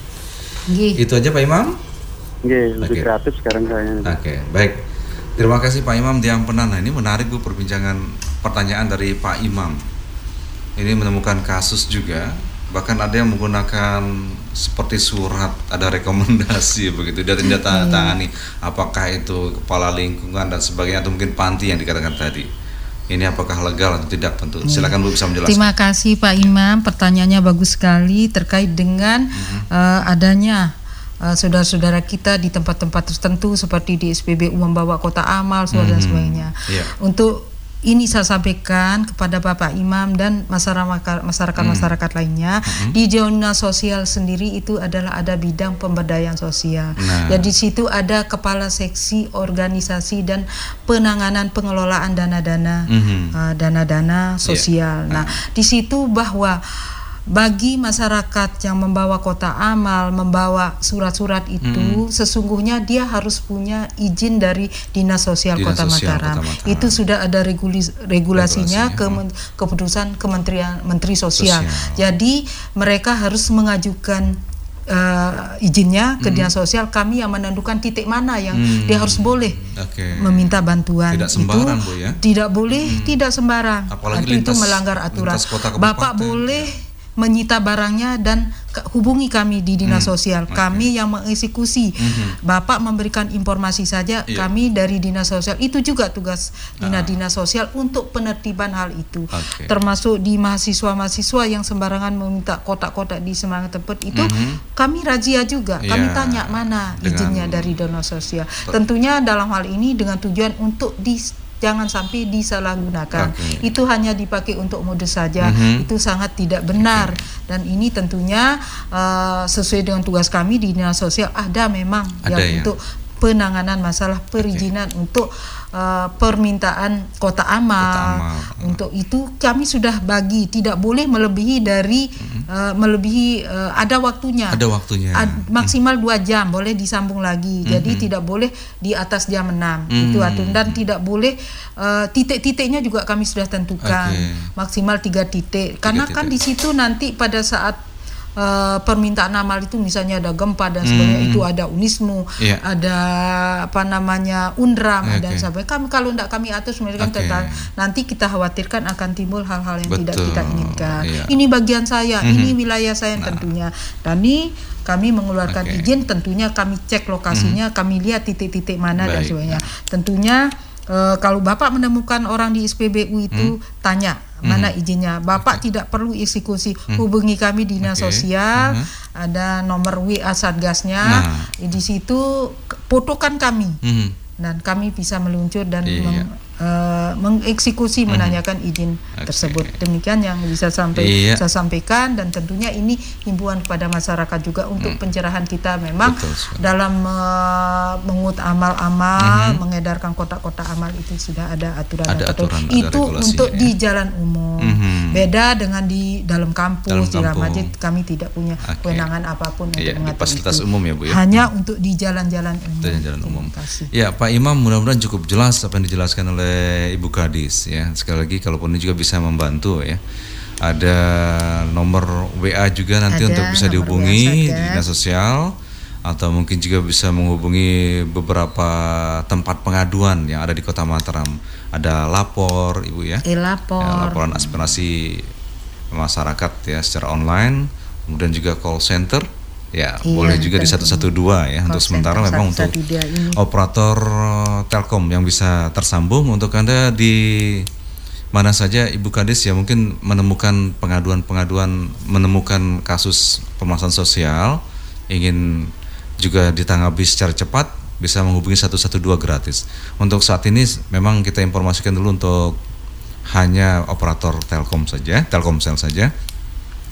Gih. Itu aja Pak Imam? Gih, lebih okay. kreatif sekarang kayaknya. Oke, okay, baik. Terima kasih Pak Imam Diam Penana. Ini menarik Bu perbincangan pertanyaan dari Pak Imam. Ini menemukan kasus juga, bahkan ada yang menggunakan seperti surat, ada rekomendasi begitu. Dia tidak tanda tangani apakah itu kepala lingkungan dan sebagainya atau mungkin panti yang dikatakan tadi ini apakah legal atau tidak tentu. Iya. Silakan Bu bisa menjelaskan. Terima kasih Pak Imam, pertanyaannya bagus sekali terkait dengan uh-huh. uh, adanya uh, saudara-saudara kita di tempat-tempat tertentu seperti di SPBU membawa kota amal, saudara dan mhm. sebagainya. Yeah. Untuk ini saya sampaikan kepada Bapak Imam dan masyarakat masyarakat masyarakat lainnya hmm. di zona sosial sendiri itu adalah ada bidang pemberdayaan sosial. Nah. Ya di situ ada kepala seksi organisasi dan penanganan pengelolaan dana-dana hmm. uh, dana-dana sosial. Yeah. Nah, di situ bahwa bagi masyarakat yang membawa kota amal, membawa surat-surat itu, hmm. sesungguhnya dia harus punya izin dari Dinas Sosial, Dinas Kota, Sosial Mataram. Kota Mataram. Itu sudah ada regulis, regulasinya, ke, keputusan Kementerian Menteri Sosial. Sosial. Jadi mereka harus mengajukan uh, izinnya ke hmm. dinas sosial kami yang menentukan titik mana yang hmm. dia harus boleh okay. meminta bantuan tidak sembarang itu bu ya tidak boleh hmm. tidak sembarang Apalagi lintas, itu melanggar aturan bapak boleh ya menyita barangnya dan hubungi kami di dinas hmm. sosial. Okay. Kami yang mengeksekusi. Hmm. Bapak memberikan informasi saja, yeah. kami dari dinas sosial itu juga tugas dinas ah. dinas sosial untuk penertiban hal itu. Okay. Termasuk di mahasiswa-mahasiswa yang sembarangan meminta kotak-kotak di semangat tempat itu, hmm. kami razia juga. Yeah. Kami tanya mana izinnya dari dinas sosial. Tentunya dalam hal ini dengan tujuan untuk di jangan sampai disalahgunakan. Okay. Itu hanya dipakai untuk mode saja. Mm -hmm. Itu sangat tidak benar. Okay. Dan ini tentunya uh, sesuai dengan tugas kami di dinas sosial ada memang ada yang ya? untuk penanganan masalah perizinan okay. untuk uh, permintaan kota amal. kota amal. Untuk itu kami sudah bagi tidak boleh melebihi dari hmm. uh, melebihi uh, ada waktunya. Ada waktunya. Ad, maksimal dua jam boleh disambung lagi. Hmm. Jadi tidak boleh di atas jam 6 hmm. itu aturan dan tidak boleh uh, titik-titiknya juga kami sudah tentukan okay. maksimal tiga titik. Karena tiga kan titik. kan di situ nanti pada saat uh, permintaan amal itu misalnya ada gempa dan sebagainya hmm. itu ada unismu yeah. ada apa namanya undram okay. dan sebagainya kami kalau tidak kami atur mereka okay. tentang nanti kita khawatirkan akan timbul hal-hal yang Betul. tidak kita inginkan yeah. ini bagian saya mm-hmm. ini wilayah saya nah. tentunya dan ini kami mengeluarkan okay. izin tentunya kami cek lokasinya mm. kami lihat titik-titik mana Baik. dan sebagainya tentunya uh, kalau bapak menemukan orang di SPBU itu hmm. tanya mana hmm. izinnya. Bapak okay. tidak perlu eksekusi. Hmm. Hubungi kami dinas okay. sosial, uh-huh. ada nomor WA satgasnya. Nah. Di situ fotokan kami. Hmm. Dan kami bisa meluncur dan iya. Uh, mengeksekusi hmm. menanyakan izin okay. tersebut. Demikian yang bisa sampai iya. saya sampaikan dan tentunya ini himbauan kepada masyarakat juga untuk hmm. pencerahan kita memang Betul, dalam uh, mengut amal-amal, hmm. mengedarkan kotak-kotak amal itu sudah ada aturan ada aturan, itu untuk ya. di jalan umum. Hmm Beda dengan di dalam kampus, dalam di dalam masjid kami tidak punya okay. kewenangan apa pun iya, untuk mengatur fasilitas itu. umum ya Bu ya. Hanya untuk di jalan-jalan umum. Jalan-jalan umum. Ya Pak Imam mudah-mudahan cukup jelas apa yang dijelaskan oleh Ibu Kadis ya. Sekali lagi kalaupun ini juga bisa membantu ya ada nomor WA juga nanti ada, untuk bisa dihubungi di dinas sosial atau mungkin juga bisa menghubungi beberapa tempat pengaduan yang ada di Kota Mataram. Ada lapor, Ibu ya. E lapor. Ya, laporan aspirasi masyarakat ya secara online, kemudian juga call center. Ya, iya, boleh juga di 112 ya. Call untuk sementara memang untuk operator eh, Telkom yang bisa tersambung untuk Anda di mana saja Ibu Kadis ya mungkin menemukan pengaduan-pengaduan menemukan kasus permasalahan sosial ingin juga ditanggapi secara cepat bisa menghubungi 112 gratis. Untuk saat ini memang kita informasikan dulu untuk hanya operator Telkom saja, Telkomsel saja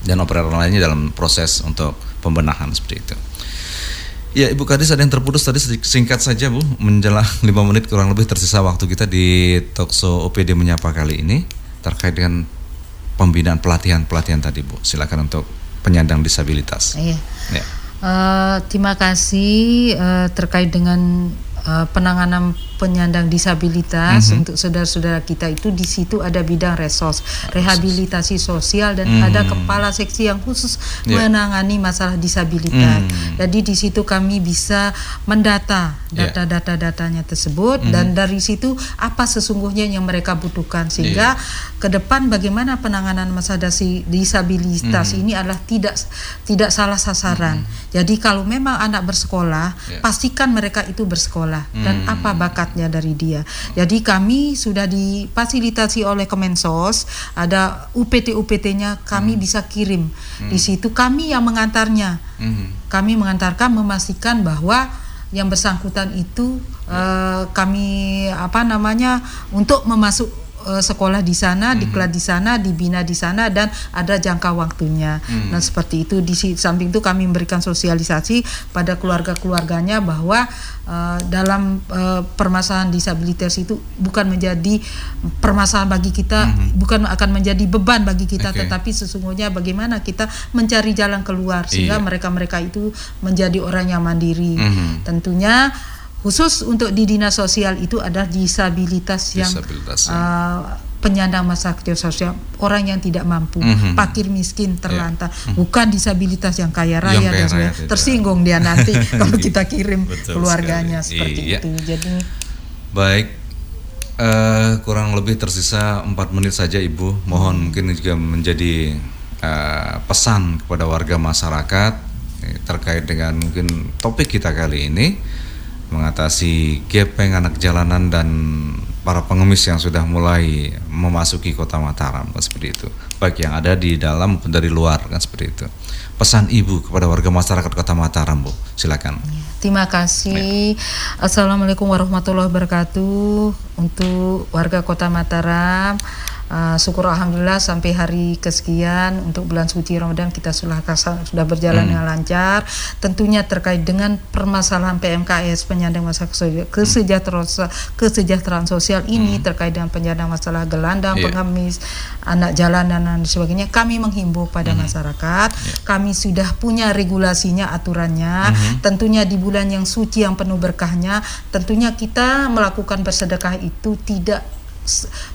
dan operator lainnya dalam proses untuk pembenahan seperti itu. Ya Ibu Kadis ada yang terputus tadi singkat saja Bu menjelang 5 menit kurang lebih tersisa waktu kita di Tokso OPD menyapa kali ini terkait dengan pembinaan pelatihan-pelatihan tadi Bu. Silakan untuk penyandang disabilitas. Iya. Ya. Uh, terima kasih uh, terkait dengan uh, penanganan penyandang disabilitas mm -hmm. untuk saudara-saudara kita itu di situ ada bidang resos, rehabilitasi sosial dan mm. ada kepala seksi yang khusus yeah. menangani masalah disabilitas. Mm. Jadi di situ kami bisa mendata data-data datanya tersebut mm. dan dari situ apa sesungguhnya yang mereka butuhkan sehingga yeah. ke depan bagaimana penanganan masalah disabilitas mm. ini adalah tidak tidak salah sasaran. Mm. Jadi kalau memang anak bersekolah, yeah. pastikan mereka itu bersekolah mm. dan apa bakat haknya dari dia. Jadi kami sudah difasilitasi oleh Kemensos, ada UPT-UPT-nya kami hmm. bisa kirim. Hmm. Di situ kami yang mengantarnya. Hmm. Kami mengantarkan memastikan bahwa yang bersangkutan itu uh, kami apa namanya untuk memasuk uh, sekolah di sana, hmm. diklat di sana, dibina di sana dan ada jangka waktunya. Hmm. Nah, seperti itu di samping itu kami memberikan sosialisasi pada keluarga-keluarganya bahwa uh, dalam uh, permasalahan disabilitas itu bukan menjadi permasalahan bagi kita, hmm. bukan akan menjadi beban bagi kita, okay. tetapi sesungguhnya bagaimana kita mencari jalan keluar sehingga iya. mereka-mereka itu menjadi orang yang mandiri. Hmm. Tentunya khusus untuk di dinas sosial itu adalah disabilitas yang disabilitas, ya. uh, penyandang masalah sosial orang yang tidak mampu mm-hmm. pakir miskin terlantar yeah. mm-hmm. bukan disabilitas yang kaya raya yang kaya dan raya, tersinggung dia nanti kalau kita kirim Betul keluarganya sekali. seperti iya. itu jadi baik uh, kurang lebih tersisa empat menit saja ibu mohon hmm. mungkin juga menjadi uh, pesan kepada warga masyarakat eh, terkait dengan mungkin topik kita kali ini mengatasi gepeng anak jalanan dan para pengemis yang sudah mulai memasuki kota Mataram kan seperti itu. Baik yang ada di dalam maupun dari luar kan seperti itu. Pesan ibu kepada warga masyarakat kota Mataram bu. Silakan. Terima kasih. Ya. assalamualaikum warahmatullahi wabarakatuh untuk warga kota Mataram Uh, syukur alhamdulillah sampai hari kesekian untuk bulan suci Ramadan kita sudah sudah berjalan hmm. dengan lancar. Tentunya terkait dengan permasalahan PMKS penyandang masalah kesejahteraan kesejahteraan sosial ini hmm. terkait dengan penyandang masalah gelandang, yeah. pengemis, anak jalanan dan sebagainya. Kami menghimbau pada hmm. masyarakat, yeah. kami sudah punya regulasinya, aturannya. Hmm. Tentunya di bulan yang suci yang penuh berkahnya, tentunya kita melakukan bersedekah itu tidak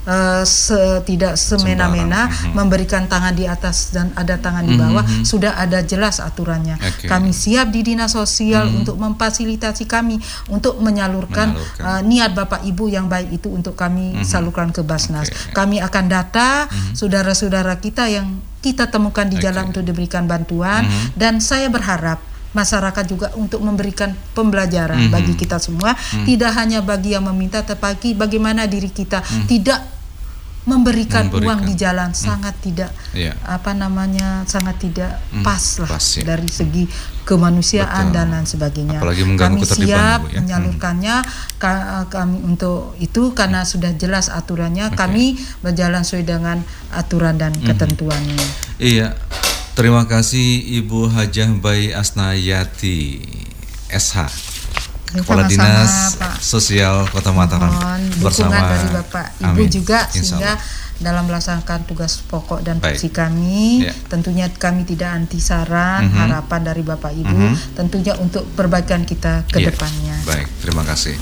uh, se, tidak semena-mena mm-hmm. memberikan tangan di atas dan ada tangan di bawah mm-hmm. sudah ada jelas aturannya. Okay. Kami siap di dinas sosial mm-hmm. untuk memfasilitasi kami untuk menyalurkan, menyalurkan. Uh, niat Bapak Ibu yang baik itu untuk kami mm-hmm. salurkan ke Basnas. Okay. Kami akan data mm-hmm. saudara-saudara kita yang kita temukan di jalan okay. untuk diberikan bantuan mm-hmm. dan saya berharap masyarakat juga untuk memberikan pembelajaran mm -hmm. bagi kita semua mm -hmm. tidak hanya bagi yang meminta tetapi bagaimana diri kita mm -hmm. tidak memberikan, memberikan uang di jalan hmm. sangat tidak yeah. apa namanya sangat tidak hmm. pas lah pas, ya. dari segi kemanusiaan Betul. dan lain sebagainya. Apalagi kami siap ya. menyalurkannya hmm. kami untuk itu karena sudah jelas aturannya okay. kami berjalan sesuai dengan aturan dan hmm. ketentuannya. Iya. Terima kasih Ibu Hajah Bayi Asnayati SH Kepala Dinas Pak. Sosial Kota Mataram bersama dari Bapak Ibu Amin. juga sehingga dalam melaksanakan tugas pokok dan fungsi kami ya. tentunya kami tidak anti saran mm -hmm. harapan dari Bapak Ibu mm -hmm. tentunya untuk perbaikan kita ke ya. depannya. Baik, terima kasih.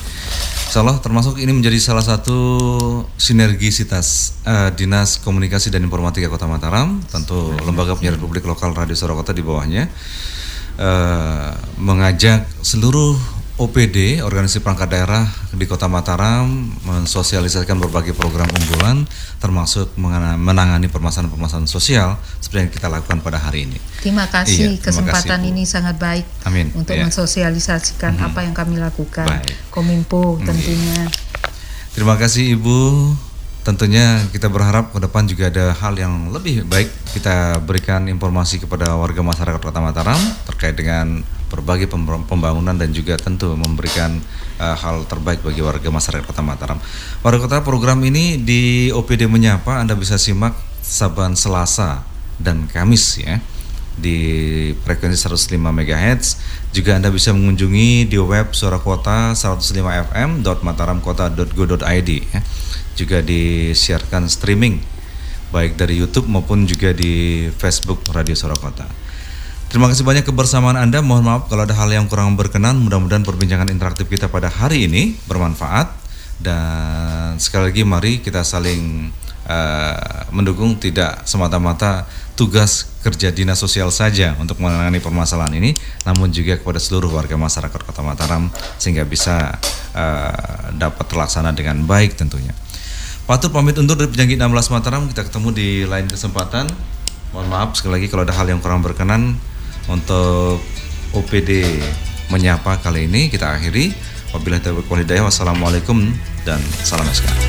Insya Allah termasuk ini menjadi salah satu sinergisitas uh, Dinas Komunikasi dan Informatika Kota Mataram, tentu Lembaga Penyiaran Publik Lokal Radio Kota di bawahnya, uh, mengajak seluruh OPD, organisasi perangkat daerah di Kota Mataram mensosialisasikan berbagai program unggulan termasuk menangani permasalahan-permasalahan sosial seperti yang kita lakukan pada hari ini. Terima kasih iya, kesempatan kasih, ini sangat baik Amin. untuk ya. mensosialisasikan -hmm. apa yang kami lakukan. Baik. Kominfo tentunya. Terima kasih Ibu. Tentunya kita berharap ke depan juga ada hal yang lebih baik kita berikan informasi kepada warga masyarakat Kota Mataram terkait dengan berbagai pembangunan dan juga tentu memberikan uh, hal terbaik bagi warga masyarakat Kota Mataram. Warga Kota program ini di OPD Menyapa Anda bisa simak saban Selasa dan Kamis ya di frekuensi 105 MHz. Juga Anda bisa mengunjungi di web Suara Kota 105 fm.mataramkota.go.id ya. Juga disiarkan streaming baik dari YouTube maupun juga di Facebook Radio Suara Kota. Terima kasih banyak kebersamaan Anda. Mohon maaf kalau ada hal yang kurang berkenan. Mudah-mudahan perbincangan interaktif kita pada hari ini bermanfaat dan sekali lagi mari kita saling uh, mendukung tidak semata-mata tugas kerja dinas sosial saja untuk menangani permasalahan ini, namun juga kepada seluruh warga masyarakat Kota Mataram sehingga bisa uh, dapat terlaksana dengan baik tentunya. Patut pamit undur dari penyakit 16 Mataram, kita ketemu di lain kesempatan. Mohon maaf sekali lagi kalau ada hal yang kurang berkenan untuk OPD menyapa kali ini kita akhiri. Wabillahi taufiq walhidayah. Wassalamualaikum dan salam SK.